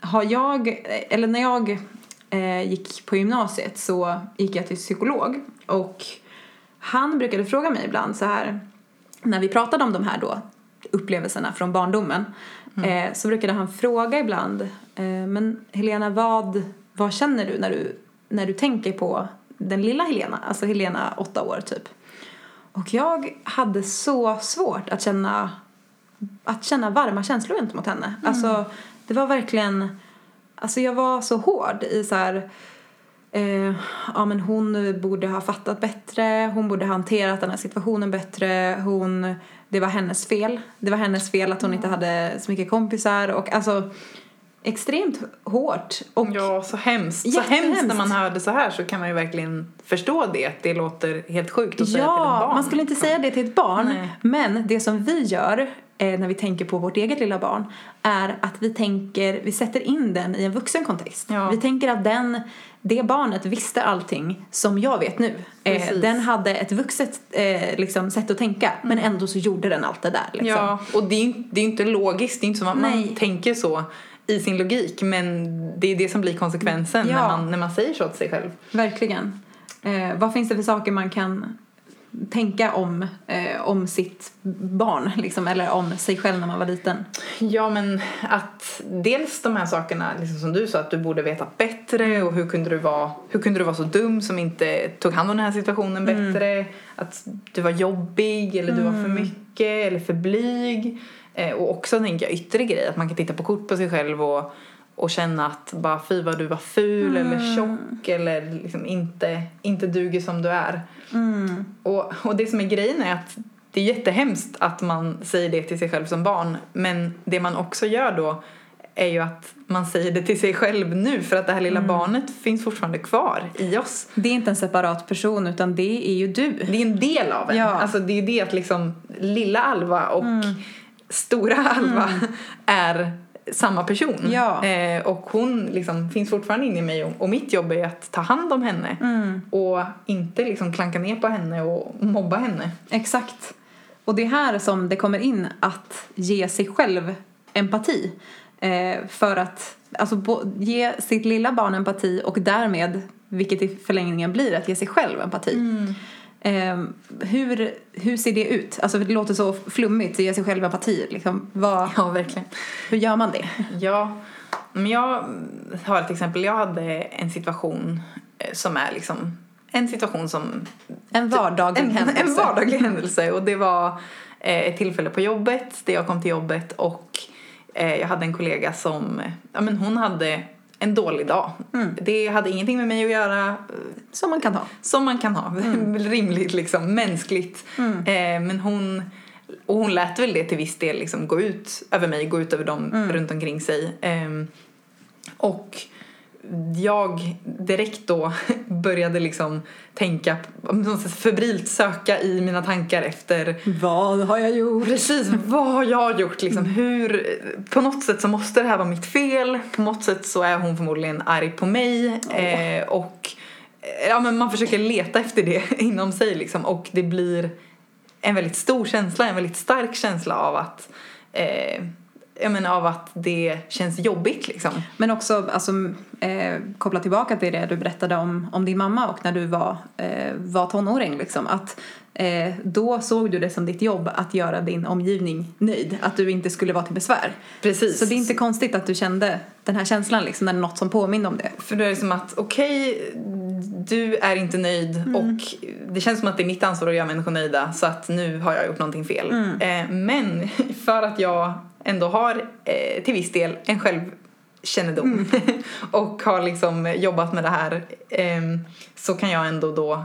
Speaker 2: har jag, eller när jag eh, gick på gymnasiet så gick jag till psykolog och han brukade fråga mig ibland så här när vi pratade om de här då upplevelserna från barndomen eh, så brukade han fråga ibland eh, men Helena vad, vad känner du när du när du tänker på den lilla Helena, alltså Helena åtta år typ. Och jag hade så svårt att känna, att känna varma känslor gentemot henne. Alltså det var verkligen, alltså jag var så hård i så här, eh, ja men hon borde ha fattat bättre, hon borde ha hanterat den här situationen bättre, hon, det var hennes fel. Det var hennes fel att hon inte hade så mycket kompisar och alltså extremt hårt. Och
Speaker 1: Ja, så hemskt. Så hemskt när man hör det så här så kan man ju verkligen förstå det. Att det låter helt sjukt att säga till ett
Speaker 2: Ja,
Speaker 1: barn.
Speaker 2: man skulle inte säga det till ett barn.
Speaker 1: Nej.
Speaker 2: Men det som vi gör eh, när vi tänker på vårt eget lilla barn är att vi tänker, vi sätter in den i en vuxen kontext.
Speaker 1: Ja.
Speaker 2: Vi tänker att den, det barnet visste allting som jag vet nu. Eh, den hade ett vuxet eh, liksom, sätt att tänka men ändå så gjorde den allt det där. Liksom.
Speaker 1: Ja, och det är ju det är ju inte logiskt. Det är inte som att man
Speaker 2: Nej.
Speaker 1: tänker så i sin logik. Men det är det som blir konsekvensen
Speaker 2: Ja.
Speaker 1: när, man, när man säger så till sig själv.
Speaker 2: Verkligen. Eh, vad finns det för saker man kan tänka om, eh, om sitt barn liksom, eller om sig själv när man var liten?
Speaker 1: Ja, men att dels de här sakerna, liksom som du sa, att du borde veta bättre och hur kunde du vara, hur kunde du vara så dum som inte tog hand om den här situationen bättre? Att du var jobbig eller du var för mycket eller för blyg. Eh, och också tänker jag yttre grejer, att man kan titta på kort på sig själv och, och känna att bara fy vad du var ful eller tjock eller liksom inte, inte duger som du är. Och, och det som är grejen är att det är jättehemskt att man säger det till sig själv som barn. Men det man också gör då är ju att man säger det till sig själv nu för att det här lilla barnet finns fortfarande kvar i oss.
Speaker 2: Det är inte en separat person utan det är ju du.
Speaker 1: Det är en del av en.
Speaker 2: Ja.
Speaker 1: Alltså det är det att liksom lilla Alva och stora Alva är samma person.
Speaker 2: Ja.
Speaker 1: Eh, och hon liksom finns fortfarande inne i mig och, och mitt jobb är att ta hand om henne och inte liksom klanka ner på henne och mobba henne.
Speaker 2: Exakt. Och det är här som det kommer in att ge sig själv empati. Eh, för att alltså, bo- ge sitt lilla barn empati och därmed, vilket i förlängningen blir, att ge sig själv empati. Eh, hur, hur ser det ut? Alltså det låter så flummigt, att ge sig själv empati. Liksom, vad,
Speaker 1: Ja, verkligen.
Speaker 2: hur gör man det?
Speaker 1: Ja, men jag har ett exempel. Jag hade en situation eh, som är liksom en situation som...
Speaker 2: En vardaglig
Speaker 1: en,
Speaker 2: händelse.
Speaker 1: En vardaglig händelse och det var eh, ett tillfälle på jobbet där jag kom till jobbet och eh, jag hade en kollega som, ja men hon hade en dålig dag. Det hade ingenting med mig att göra, eh,
Speaker 2: Som man kan ha.
Speaker 1: som man kan ha. Rimligt liksom, mänskligt. Eh, men hon, och hon lät väl det till viss del liksom gå ut över mig, gå ut över dem runt omkring sig. Ehm, och jag direkt då började liksom tänka, febrilt söka i mina tankar efter
Speaker 2: Vad har jag gjort?
Speaker 1: Precis, vad har jag gjort liksom? Hur, på något sätt så måste det här vara mitt fel. På något sätt så är hon förmodligen arg på mig. Eh, och eh, ja, men man försöker leta efter det inom sig liksom. Och det blir en väldigt stor känsla, en väldigt stark känsla av att eh, jag menar av att det känns jobbigt liksom.
Speaker 2: Men också alltså, eh, koppla tillbaka till det du berättade om, om din mamma och när du var, eh, var tonåring. Liksom, att eh, då såg du det som ditt jobb att göra din omgivning nöjd. Att du inte skulle vara till besvär.
Speaker 1: Precis.
Speaker 2: Så det är inte konstigt att du kände den här känslan liksom, när det är något som påminner om det.
Speaker 1: För då är det som att okej, du är inte nöjd och det känns som att det är mitt ansvar att göra människor nöjda så att nu har jag gjort någonting fel. Eh, men för att jag ändå har eh, till viss del en kännedom och har liksom jobbat med det här ehm, så kan jag ändå då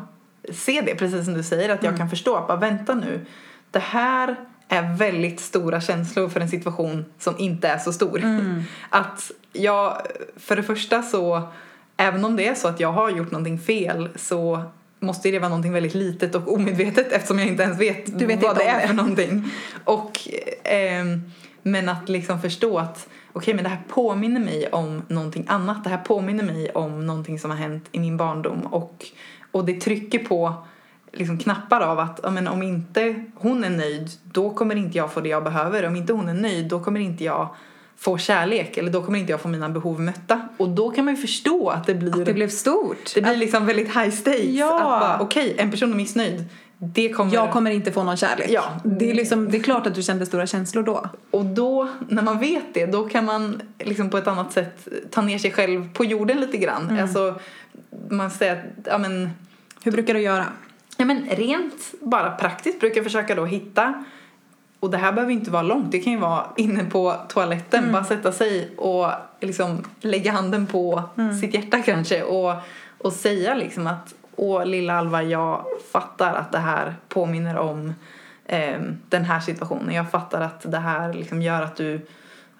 Speaker 1: se det, precis som du säger, att jag kan förstå att bara vänta nu, det här är väldigt stora känslor för en situation som inte är så stor. Att jag, för det första så, även om det är så att jag har gjort någonting fel så måste det vara någonting väldigt litet och omedvetet eftersom jag inte ens vet,
Speaker 2: vet
Speaker 1: vad
Speaker 2: inte
Speaker 1: det är
Speaker 2: det.
Speaker 1: för någonting. Och, ehm, men att liksom förstå att okej men det här påminner mig om någonting annat. Det här påminner mig om någonting som har hänt i min barndom och, och det trycker på liksom knappar av att men om inte hon är nöjd då kommer inte jag få det jag behöver. Om inte hon är nöjd då kommer inte jag få kärlek eller då kommer inte jag få mina behov mötta. Och då kan man ju förstå att det blir,
Speaker 2: Det blev stort.
Speaker 1: det blir liksom väldigt high stakes.
Speaker 2: Ja.
Speaker 1: Att okej, en person är missnöjd. Det kommer...
Speaker 2: Jag kommer inte få någon kärlek.
Speaker 1: Ja.
Speaker 2: Det, är liksom, det är klart att du kände stora känslor då.
Speaker 1: Och då, när man vet det, då kan man liksom på ett annat sätt ta ner sig själv på jorden lite grann.
Speaker 2: Mm.
Speaker 1: Alltså, man säger att, ja men,
Speaker 2: Hur brukar du göra?
Speaker 1: ja men rent bara praktiskt brukar jag försöka då hitta och det här behöver inte vara långt, det kan ju vara inne på toaletten,
Speaker 2: Mm.
Speaker 1: bara sätta sig och liksom lägga handen på
Speaker 2: Mm.
Speaker 1: sitt hjärta kanske och, och säga liksom att åh lilla Alva, jag fattar att det här påminner om ehm, den här situationen. Jag fattar att det här liksom gör att du,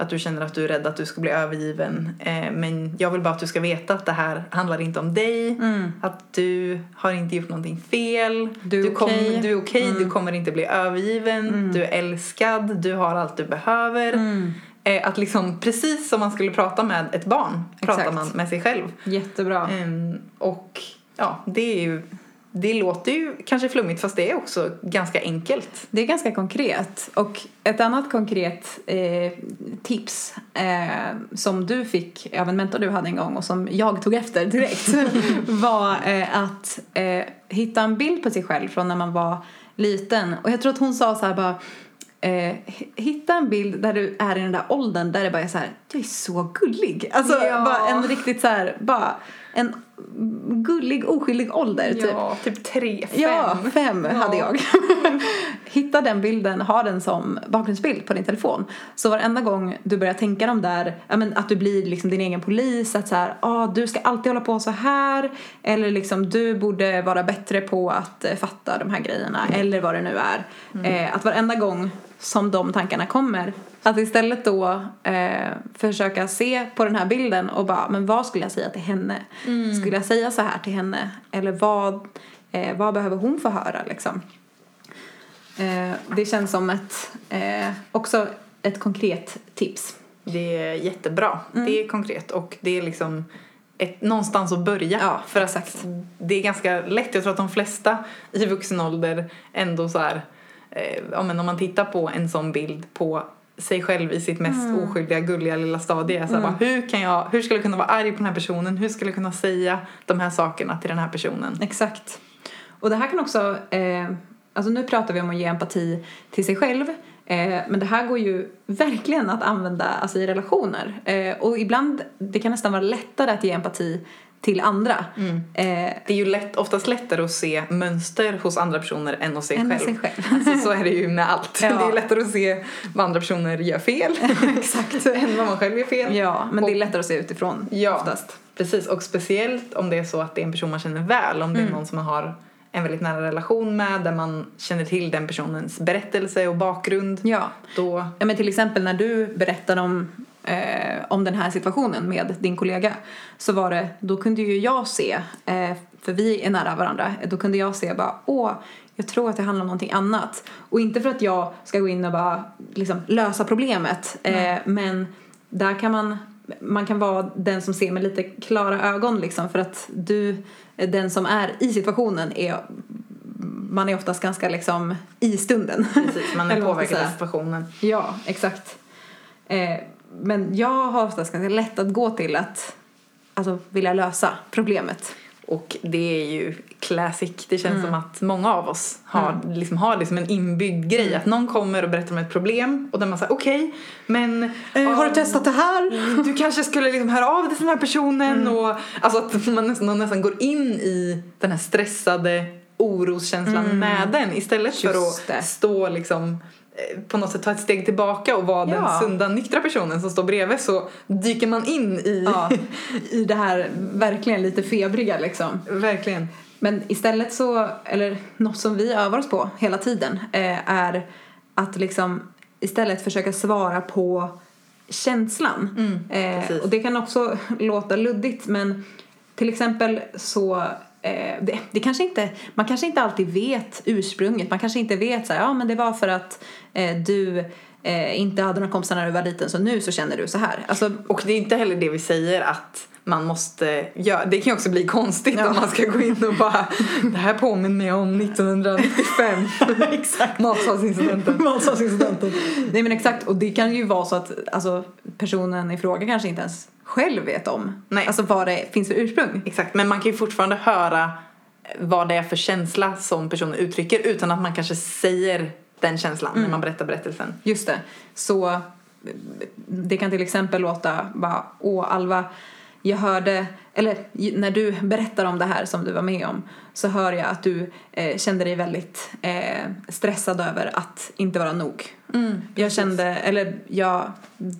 Speaker 1: att du känner att du är rädd att du ska bli övergiven. Eh, men jag vill bara att du ska veta att det här handlar inte om dig.
Speaker 2: Mm.
Speaker 1: Att du har inte gjort någonting fel.
Speaker 2: Du är
Speaker 1: kom-
Speaker 2: okej. Mm.
Speaker 1: du är okej, du kommer inte bli övergiven. Du är älskad, du har allt du behöver.
Speaker 2: Mm.
Speaker 1: Eh, att liksom, precis som man skulle prata med ett barn, pratar
Speaker 2: Exakt.
Speaker 1: man med sig själv.
Speaker 2: Jättebra.
Speaker 1: Ehm, och ja, det är ju, det låter ju kanske flummigt fast det är också ganska enkelt.
Speaker 2: Det är ganska konkret. Och ett annat konkret eh, tips eh, som du fick av en mentor du hade en gång och som jag tog efter direkt var eh, att eh, hitta en bild på sig själv från när man var liten. Och jag tror att hon sa så här bara Eh, hitta en bild där du är i den där åldern där det bara är så här, jag är så gullig. Alltså
Speaker 1: Ja.
Speaker 2: bara en riktigt så här, bara en gullig oskyldig ålder typ.
Speaker 1: Ja, typ tre, fem.
Speaker 2: Ja, fem
Speaker 1: Ja.
Speaker 2: hade jag. Hitta den bilden, ha den som bakgrundsbild på din telefon. Så varenda gång du börjar tänka de där, ja, men att du blir liksom din egen polis, att så här, ah, du ska alltid hålla på så här, eller liksom du borde vara bättre på att eh, fatta de här grejerna, eller vad det nu är. Eh, att varenda gång som de tankarna kommer, att istället då eh, försöka se på den här bilden och bara, men vad skulle jag säga till henne? Skulle jag säga så här till henne? Eller vad, eh, vad behöver hon få höra liksom? Eh, det känns som ett, eh, också ett konkret tips.
Speaker 1: Det är jättebra.
Speaker 2: Mm.
Speaker 1: Det är konkret och det är liksom ett, någonstans att börja.
Speaker 2: Ja,
Speaker 1: för
Speaker 2: exakt.
Speaker 1: det är ganska lätt. Jag tror att de flesta i vuxen ålder ändå så här, eh, men om man tittar på en sån bild på sig själv i sitt mest
Speaker 2: Mm.
Speaker 1: oskyldiga, gulliga lilla stadie. Så här, bara, hur, kan jag, hur skulle jag kunna vara arg på den här personen? Hur skulle jag kunna säga de här sakerna till den här personen?
Speaker 2: Exakt. Och det här kan också, eh, alltså nu pratar vi om att ge empati till sig själv. Eh, men det här går ju verkligen att använda alltså, i relationer. Eh, och ibland, det kan nästan vara lättare att ge empati till andra.
Speaker 1: Mm.
Speaker 2: Eh,
Speaker 1: Det är ju lätt, oftast lättare att se mönster hos andra personer än hos sig
Speaker 2: än
Speaker 1: själv.
Speaker 2: sig själv.
Speaker 1: Alltså, så är det ju med allt.
Speaker 2: Ja.
Speaker 1: Det är lättare att se vad andra personer gör fel
Speaker 2: Exakt.
Speaker 1: än vad man själv gör fel.
Speaker 2: Ja, men det är
Speaker 1: Och-
Speaker 2: lättare att se utifrån
Speaker 1: Ja,
Speaker 2: oftast.
Speaker 1: precis. Och speciellt om det är så att det är en person man känner väl. Om det är någon som man har en väldigt nära relation med där man känner till den personens berättelse och bakgrund.
Speaker 2: Ja.
Speaker 1: Då,
Speaker 2: Ja, men till exempel när du berättade om, eh, om den här situationen med din kollega så var det, då kunde ju jag se, eh, för vi är nära varandra, då kunde jag se bara åh, jag tror att det handlar om någonting annat. Och inte för att jag ska gå in och bara liksom, lösa problemet, eh, men där kan man man kan vara den som ser med lite klara ögon liksom för att du, den som är i situationen är man är oftast ganska liksom i stunden.
Speaker 1: precis, man är påverkad av situationen.
Speaker 2: Ja, exakt. Eh, men jag har oftast ganska lätt att gå till att alltså, vilja lösa problemet.
Speaker 1: Och det är ju classic. Det känns
Speaker 2: Mm.
Speaker 1: som att många av oss har, liksom, har liksom en inbyggd grej.
Speaker 2: Mm.
Speaker 1: Att någon kommer och berättar om ett problem och där man säger okej, men...
Speaker 2: Eh, har du
Speaker 1: ja,
Speaker 2: testat det här?
Speaker 1: Du kanske skulle liksom höra av dig till den här personen
Speaker 2: Mm.
Speaker 1: och alltså att man nästan, man nästan går in i den här stressade oroskänslan med den istället för
Speaker 2: Mm. Just
Speaker 1: att
Speaker 2: det.
Speaker 1: stå liksom eh, på något sätt ta ett steg tillbaka och vara
Speaker 2: Ja.
Speaker 1: den sunda, nyktra personen som står bredvid så dyker man in i...
Speaker 2: Ja, i det här verkligen lite febriga liksom.
Speaker 1: Verkligen.
Speaker 2: Men istället så, eller något som vi övar oss på hela tiden eh, är att liksom istället försöka svara på känslan. eh,
Speaker 1: precis.
Speaker 2: och det kan också låta luddigt men till exempel så eh, Eh, det, det kanske inte, man kanske inte alltid vet ursprunget. Man kanske inte vet så här, ja men det var för att eh, du eh, inte hade några kompisar när du var liten så nu så känner du så här. Alltså,
Speaker 1: Och det är inte heller det vi säger att man måste göra. Det kan ju också bli konstigt
Speaker 2: Ja.
Speaker 1: om man ska gå in och bara Det här påminner mig om 1995.
Speaker 2: Exakt.
Speaker 1: Matsalsincidenten.
Speaker 2: Nej men exakt och det kan ju vara så att alltså, personen i fråga kanske inte ens själv vet om
Speaker 1: Nej.
Speaker 2: alltså vad det finns för ursprung.
Speaker 1: Exakt, men man kan ju fortfarande höra vad det är för känsla som personen uttrycker utan att man kanske säger den känslan när man berättar berättelsen.
Speaker 2: Just det. Så det kan till exempel låta bara åh Alva jag hörde, eller när du berättar om det här som du var med om så hör jag att du eh, kände dig väldigt eh, stressad över att inte vara nog. jag kände, eller jag,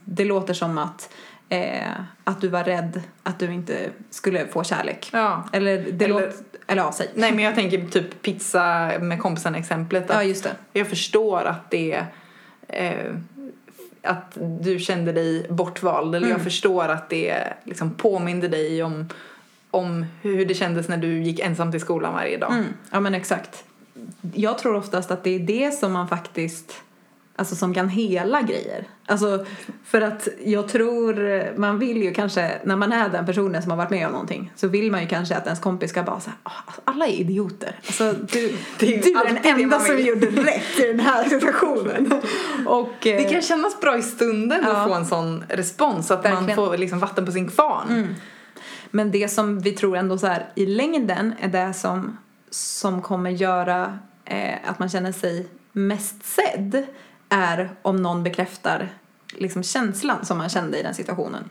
Speaker 2: det låter som att eh, att du var rädd att du inte skulle få kärlek.
Speaker 1: Ja.
Speaker 2: Eller det
Speaker 1: Eller-
Speaker 2: låter, eller ja, säg.
Speaker 1: Nej men jag tänker typ pizza med kompisen exemplet.
Speaker 2: Ja, just det.
Speaker 1: Jag förstår att det eh, att du kände dig bortvald eller
Speaker 2: Mm.
Speaker 1: jag förstår att det liksom påminde dig om, om hur det kändes när du gick ensam till skolan varje dag.
Speaker 2: Mm, ja men exakt. Jag tror oftast att det är det som man faktiskt, alltså som kan hela grejer. Alltså för att jag tror, man vill ju kanske, när man är den personen som har varit med om någonting så vill man ju kanske att ens kompis ska bara säga alla är idioter. Alltså du, du är den enda
Speaker 1: man
Speaker 2: som gjorde rätt i den här situationen. Och, eh,
Speaker 1: Det kan kännas bra i stunden
Speaker 2: Ja.
Speaker 1: att få en sån respons att man
Speaker 2: Verkligen.
Speaker 1: får liksom vatten på sin kvarn.
Speaker 2: Men det som vi tror ändå så här i längden är det som, som kommer göra eh, att man känner sig mest sedd är om någon bekräftar liksom känslan som man kände i den situationen.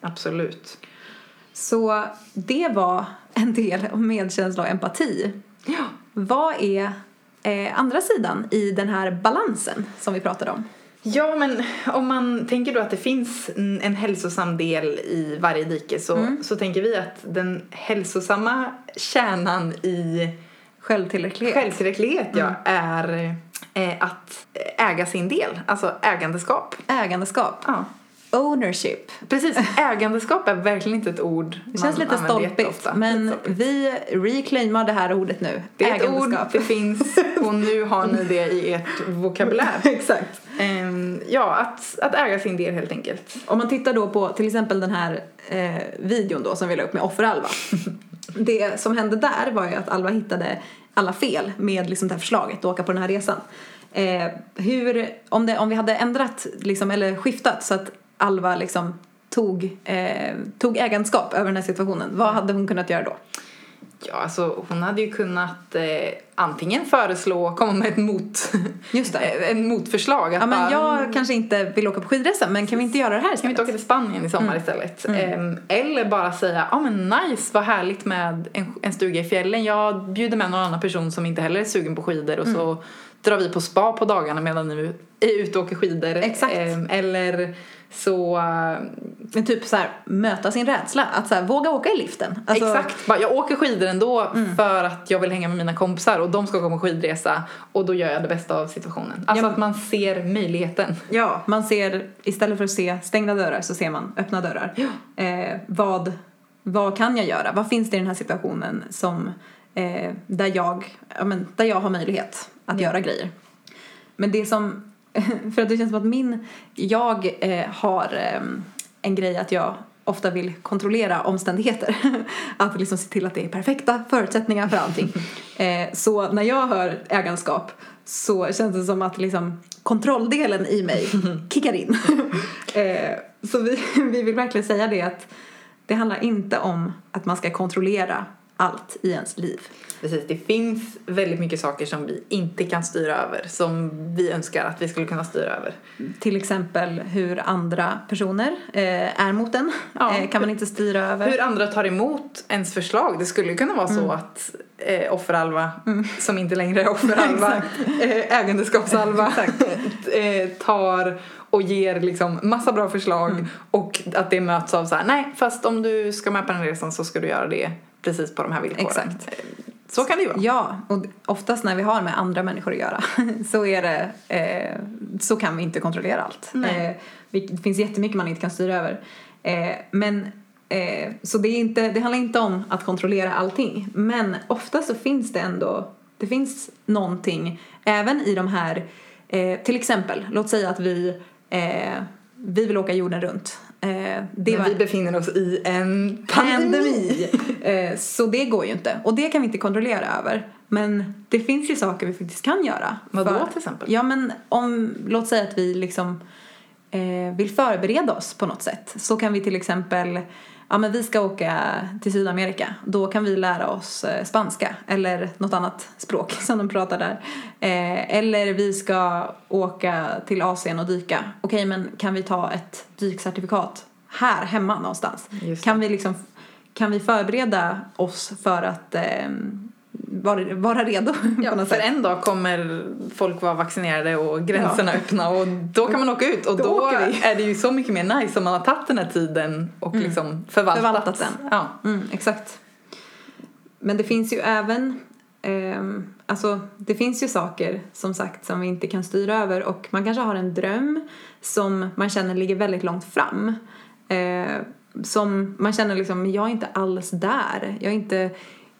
Speaker 1: Absolut.
Speaker 2: Så det var en del om medkänsla och empati.
Speaker 1: Ja.
Speaker 2: Vad är eh, andra sidan i den här balansen som vi pratade om?
Speaker 1: Ja, men om man tänker då att det finns en, hälsosam del i varje dike så, så tänker vi att den hälsosamma kärnan i
Speaker 2: Självtillräcklighet.
Speaker 1: självtillräcklighet ja, är eh, att äga sin del, alltså ägandeskap.
Speaker 2: Ägandeskap.
Speaker 1: Ja.
Speaker 2: Ownership.
Speaker 1: Precis, ägandeskap är verkligen inte ett ord
Speaker 2: Det känns lite stolpigt, men vi reclaimar det här ordet nu.
Speaker 1: Det är ett ord,
Speaker 2: Ägandeskap.
Speaker 1: det finns och nu har ni det i ert vokabulär.
Speaker 2: Exakt.
Speaker 1: Ehm, ja, att, att äga sin del helt enkelt.
Speaker 2: Om man tittar då på till exempel den här eh, videon då som vi la upp med Offer-Alva. det som hände där var ju att Alva hittade alla fel med liksom det här förslaget att åka på den här resan. Eh, hur, om, det, om vi hade ändrat liksom, eller skiftat så att Alva liksom tog, eh, tog ägandeskap över den här situationen, vad hade hon kunnat göra då?
Speaker 1: Ja, alltså hon hade ju kunnat eh, antingen föreslå, komma med ett mot,
Speaker 2: Just det.
Speaker 1: eh, en motförslag. Att
Speaker 2: Ja men
Speaker 1: bara,
Speaker 2: jag kanske inte vill åka på skidresa men kan vi inte göra det här
Speaker 1: Kan vi inte åka till Spanien i sommar istället? Ehm, eller bara säga, ja men nice, vad härligt med en, en stuga i fjällen. Jag bjuder med någon annan person som inte heller är sugen på skidor och så drar vi på spa på dagarna medan ni är ute och åker skidor.
Speaker 2: Exakt.
Speaker 1: Ehm, eller så, eh,
Speaker 2: Men typ så här, möta sin rädsla, att så här, våga åka i liften. Alltså,
Speaker 1: exakt, jag åker skidor ändå för att jag vill hänga med mina kompisar och de ska gå på skidresa och då gör jag det bästa av situationen. Alltså
Speaker 2: Ja.
Speaker 1: att man ser möjligheten.
Speaker 2: Ja, man ser, istället för att se stängda dörrar så ser man öppna dörrar. Eh, vad, vad kan jag göra? Vad finns det i den här situationen som, eh, där, jag, ja, men, där jag har möjlighet att göra grejer? Men det som, för att det känns som att min, jag eh, har eh, en grej att jag ofta vill kontrollera omständigheter. att liksom se till att det är perfekta förutsättningar för allting. eh, så när jag hör ägandeskap så känns det som att liksom kontrolldelen i mig kickar in. eh, så vi, vi vill verkligen säga det att det handlar inte om att man ska kontrollera allt i ens liv.
Speaker 1: Precis, det finns väldigt mycket saker som vi inte kan styra över som vi önskar att vi skulle kunna styra över.
Speaker 2: Till exempel hur andra personer eh, är mot en
Speaker 1: Ja.
Speaker 2: eh, kan man inte styra över.
Speaker 1: Hur andra tar emot ens förslag. Det skulle kunna vara så att eh, offeralva, som inte längre är offeralva, eh, ägandeskapsalva, eh, tar och ger liksom massa bra förslag och att det möts av så här, nej fast om du ska med på den resan så ska du göra det precis på de här villkoren.
Speaker 2: Exakt.
Speaker 1: Så kan det ju vara.
Speaker 2: Ja, och oftast när vi har med andra människor att göra så är det, eh, så kan vi inte kontrollera allt.
Speaker 1: Nej.
Speaker 2: Eh, det finns jättemycket man inte kan styra över. Eh, men eh, så det, är inte, det handlar inte om att kontrollera allting. Men ofta så finns det ändå, det finns någonting även i de här, eh, till exempel, låt säga att vi, eh, vi vill åka jorden runt. Eh, det var-
Speaker 1: vi befinner oss i en pandemi.
Speaker 2: pandemi. Eh, så det går ju inte. Och det kan vi inte kontrollera över. Men det finns ju saker vi faktiskt kan göra.
Speaker 1: Vadå
Speaker 2: För-
Speaker 1: till exempel?
Speaker 2: Ja men om, låt säga att vi liksom eh, vill förbereda oss på något sätt. Så kan vi till exempel, ja men vi ska åka till Sydamerika. Då kan vi lära oss eh, spanska eller något annat språk som de pratar där. Eh, eller vi ska åka till Asien och dyka. Okej men kan vi ta ett dykcertifikat här hemma någonstans? Kan vi liksom kan vi förbereda oss för att eh, vara, vara redo
Speaker 1: Ja, för
Speaker 2: sätt?
Speaker 1: en dag kommer folk vara vaccinerade och gränserna öppna och då kan man åka ut och
Speaker 2: Då
Speaker 1: då, är det ju så mycket mer nice om man har tagit den här tiden och liksom förvaltat.
Speaker 2: Förvaltat den.
Speaker 1: Ja.
Speaker 2: Mm, exakt. Men det finns ju även, ehm, alltså det finns ju saker som sagt som vi inte kan styra över och man kanske har en dröm som man känner ligger väldigt långt fram. Eh, som man känner liksom, jag är inte alls där. Jag är inte,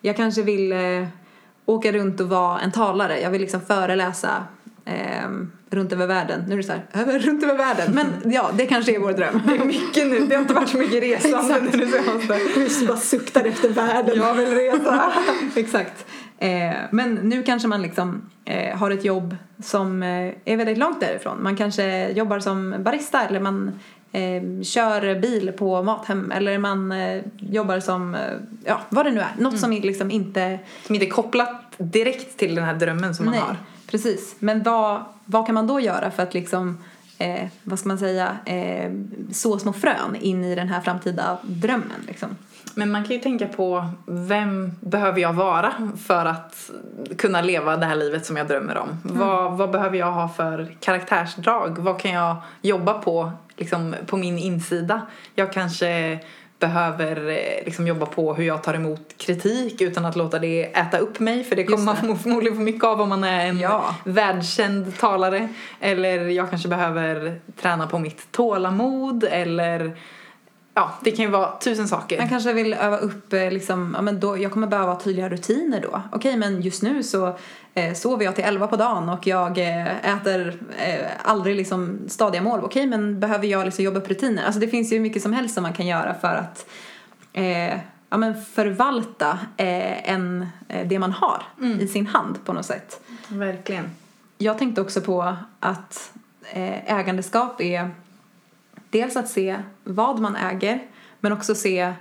Speaker 2: jag kanske vill eh, åka runt och vara en talare. Jag vill liksom föreläsa ehm, runt över världen. Nu är det så här, över, runt över världen. Men ja, det kanske är vår dröm.
Speaker 1: Det är mycket nu, det har inte varit så mycket resande senaste.
Speaker 2: Vi bara suktar efter världen.
Speaker 1: Jag vill resa.
Speaker 2: Exakt. Eh, men nu kanske man liksom eh, har ett jobb som eh, är väldigt långt därifrån. Man kanske jobbar som barista eller man eh, kör bil på Mathem eller man eh, jobbar som, eh, ja vad det nu är. Något som liksom inte
Speaker 1: Som inte är kopplat direkt till den här drömmen som man
Speaker 2: Nej,
Speaker 1: har.
Speaker 2: precis. Men vad, vad kan man då göra för att liksom, eh, vad ska man säga, eh, så små frön in i den här framtida drömmen liksom?
Speaker 1: Men man kan ju tänka på vem behöver jag vara för att kunna leva det här livet som jag drömmer om? Vad, vad behöver jag ha för karaktärsdrag? Vad kan jag jobba på liksom, på min insida? Jag kanske behöver eh, liksom, jobba på hur jag tar emot kritik utan att låta det äta upp mig för det kommer
Speaker 2: det.
Speaker 1: man förmodligen få mycket av om man är en
Speaker 2: Ja.
Speaker 1: världskänd talare. Eller jag kanske behöver träna på mitt tålamod eller ja, det kan ju vara tusen saker.
Speaker 2: Man kanske vill öva upp, eh, liksom, ja, men då, jag kommer behöva tydliga rutiner då. Okej, men just nu så eh, sover jag till 11 på dagen och jag eh, äter eh, aldrig liksom stadiga mål. Okej, men behöver jag liksom jobba upp rutiner? Alltså det finns ju mycket som helst som man kan göra för att eh, ja, men förvalta eh, en, eh, det man har i sin hand på något sätt.
Speaker 1: Verkligen.
Speaker 2: Jag tänkte också på att ägandeskap är dels att se vad man äger men också se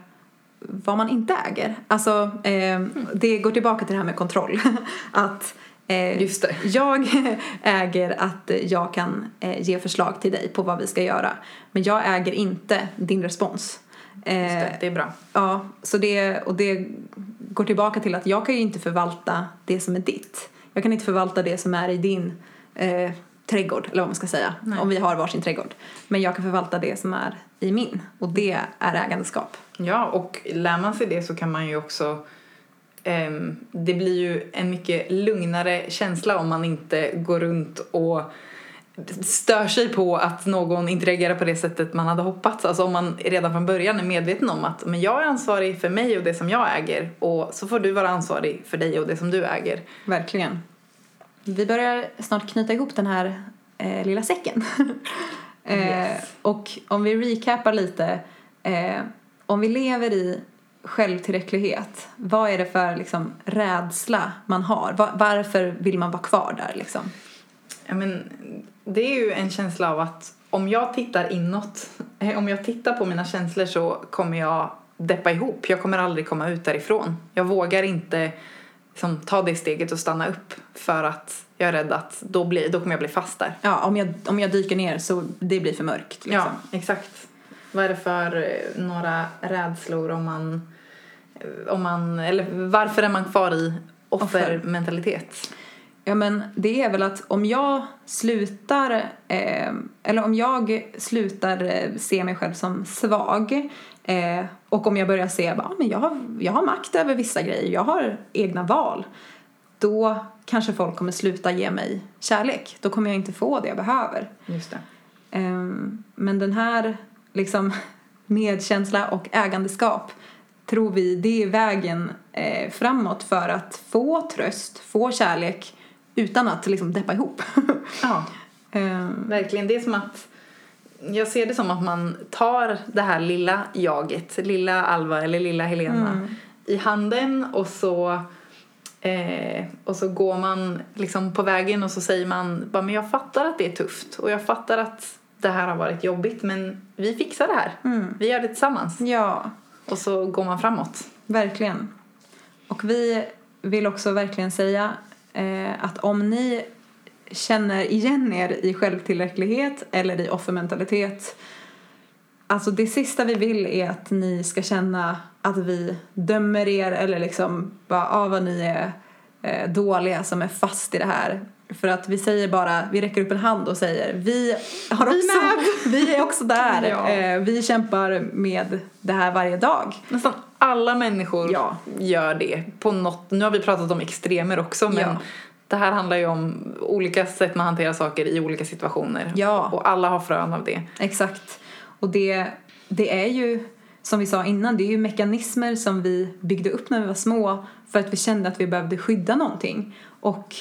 Speaker 2: vad man inte äger. Alltså, eh, det går tillbaka till det här med kontroll. att eh,
Speaker 1: Just det.
Speaker 2: jag äger att jag kan eh, ge förslag till dig på vad vi ska göra. Men jag äger inte din respons. Eh,
Speaker 1: det, det är bra.
Speaker 2: Ja, så det, och det går tillbaka till att jag kan ju inte förvalta det som är ditt. Jag kan inte förvalta det som är i din eh, trädgård, eller vad man ska säga,
Speaker 1: Nej.
Speaker 2: om vi har varsin trädgård. Men jag kan förvalta det som är i min, och det är ägandeskap.
Speaker 1: Ja, och lär man sig det så kan man ju också ehm, det blir ju en mycket lugnare känsla om man inte går runt och stör sig på att någon inte reagerar på det sättet man hade hoppats. Alltså om man redan från början är medveten om att men jag är ansvarig för mig och det som jag äger och så får du vara ansvarig för dig och det som du äger.
Speaker 2: Verkligen. Vi börjar snart knyta ihop den här eh, lilla säcken. eh,
Speaker 1: Yes.
Speaker 2: Och om vi recapar lite. Eh, om vi lever i självtillräcklighet, vad är det för liksom, rädsla man har? Va- varför vill man vara kvar där liksom?
Speaker 1: Ja, men det är ju en känsla av att om jag tittar inåt, eh, om jag tittar på mina känslor så kommer jag deppa ihop. Jag kommer aldrig komma ut därifrån. Jag vågar inte liksom, ta det steget och stanna upp för att jag är rädd att då, blir, då kommer jag bli fast där.
Speaker 2: Ja, om jag, om jag dyker ner så det blir för mörkt. Liksom.
Speaker 1: Ja, exakt. Vad är det för eh, några rädslor om man, eh, om man eller varför är man kvar i offermentalitet?
Speaker 2: Ja men det är väl att om jag slutar, eh, eller om jag slutar eh, se mig själv som svag eh, och om jag börjar se att ah, jag, har, jag har makt över vissa grejer, jag har egna val. Då kanske folk kommer sluta ge mig kärlek. Då kommer jag inte få det jag behöver.
Speaker 1: Just det.
Speaker 2: Ehm, men den här liksom medkänsla och ägandeskap tror vi det är vägen eh, framåt för att få tröst, få kärlek utan att liksom deppa ihop.
Speaker 1: Ja,
Speaker 2: Ehm,
Speaker 1: verkligen. Det är som att jag ser det som att man tar det här lilla jaget, lilla Alva eller lilla Helena
Speaker 2: Mm.
Speaker 1: i handen och så eh, och så går man liksom på vägen och så säger man bara men jag fattar att det är tufft och jag fattar att det här har varit jobbigt men vi fixar det här.
Speaker 2: Mm.
Speaker 1: Vi gör det tillsammans.
Speaker 2: ja,
Speaker 1: Och så går man framåt.
Speaker 2: verkligen. Och vi vill också verkligen säga eh, att om ni känner igen er i självtillräcklighet eller i offermentalitet Alltså det sista vi vill är att ni ska känna att vi dömer er eller liksom bara, ah, vad ni är eh, dåliga som är fast i det här. För att vi säger bara, vi räcker upp en hand och säger vi har också, vi är också där.
Speaker 1: Ja.
Speaker 2: Eh, vi kämpar med det här varje dag.
Speaker 1: Nästan alla människor
Speaker 2: Ja.
Speaker 1: gör det på något. Nu har vi pratat om extremer också men
Speaker 2: Ja.
Speaker 1: Det här handlar ju om olika sätt man hanterar saker i olika situationer.
Speaker 2: Ja.
Speaker 1: Och alla har frön av det.
Speaker 2: Exakt. Och det, det är ju, som vi sa innan, det är ju mekanismer som vi byggde upp när vi var små för att vi kände att vi behövde skydda någonting. Och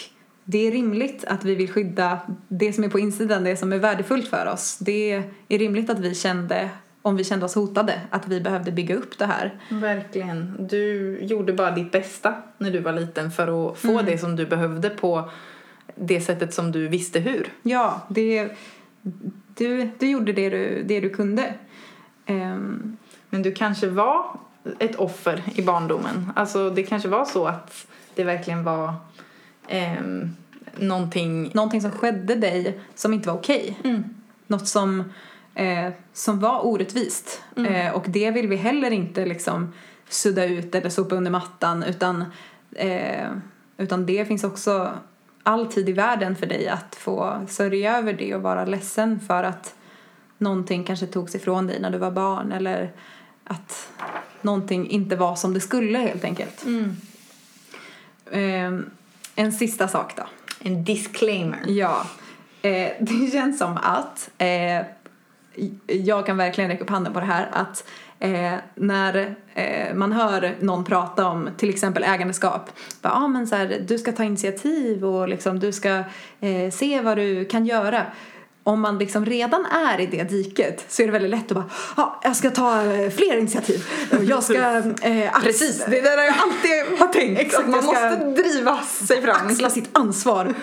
Speaker 2: det är rimligt att vi vill skydda det som är på insidan, det som är värdefullt för oss. Det är rimligt att vi kände, om vi kände oss hotade, att vi behövde bygga upp det här.
Speaker 1: Verkligen. Du gjorde bara ditt bästa när du var liten för att få det som du behövde på det sättet som du visste hur.
Speaker 2: Ja, det, du, du gjorde det du, det du kunde. Ehm,
Speaker 1: Men du kanske var ett offer i barndomen. Alltså det kanske var så att det verkligen var ehm, någonting...
Speaker 2: någonting som skedde dig som inte var okej.
Speaker 1: Mm.
Speaker 2: Något som, eh, som var orättvist. Eh, och det vill vi heller inte liksom sudda ut eller sopa under mattan utan, eh, utan det finns också all tid i världen för dig att få sörja över det och vara ledsen för att någonting kanske togs ifrån dig när du var barn eller att någonting inte var som det skulle helt enkelt.
Speaker 1: Mm.
Speaker 2: Eh, en sista sak då.
Speaker 1: En disclaimer.
Speaker 2: Ja, eh, det känns som att eh, jag kan verkligen räcka upp handen på det här att eh, när eh, man hör någon prata om till exempel ägandeskap bara, ah, men så här, du ska ta initiativ och liksom, du ska eh, se vad du kan göra om man liksom redan är i det diket så är det väldigt lätt att bara ja, jag ska ta eh, fler initiativ jag ska eh,
Speaker 1: Precis, det där har jag alltid har tänkt.
Speaker 2: Exakt,
Speaker 1: att man måste driva sig fram.
Speaker 2: axla sitt ansvar.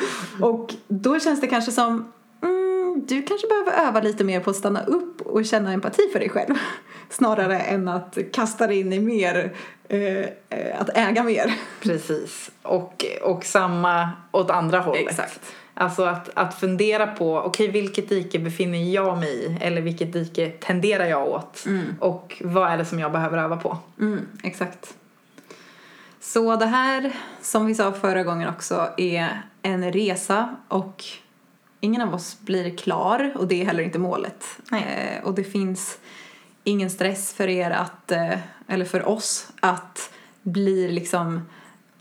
Speaker 2: Och då känns det kanske som du kanske behöver öva lite mer på att stanna upp och känna empati för dig själv. Snarare än att kasta dig in i mer, eh, eh, att äga mer.
Speaker 1: Precis. Och, och samma åt andra hållet.
Speaker 2: Exakt.
Speaker 1: Alltså att, att fundera på, okej vilket dike befinner jag mig i? Eller vilket dike tenderar jag åt? Och vad är det som jag behöver öva på?
Speaker 2: Mm, exakt. Så det här, som vi sa förra gången också, är en resa och ingen av oss blir klar och det är heller inte målet. Eh, och det finns ingen stress för er att, eh, eller för oss att bli liksom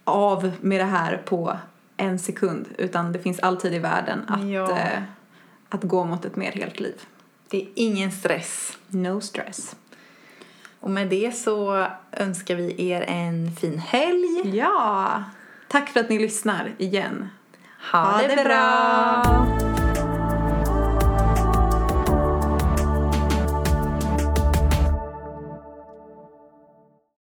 Speaker 2: av med det här på en sekund utan det finns alltid i världen att,
Speaker 1: Ja.
Speaker 2: eh, att gå mot ett mer helt liv.
Speaker 1: Det är ingen stress.
Speaker 2: No stress.
Speaker 1: Och med det så önskar vi er en fin helg.
Speaker 2: Ja! Tack för att ni lyssnar igen.
Speaker 1: Ha, det bra.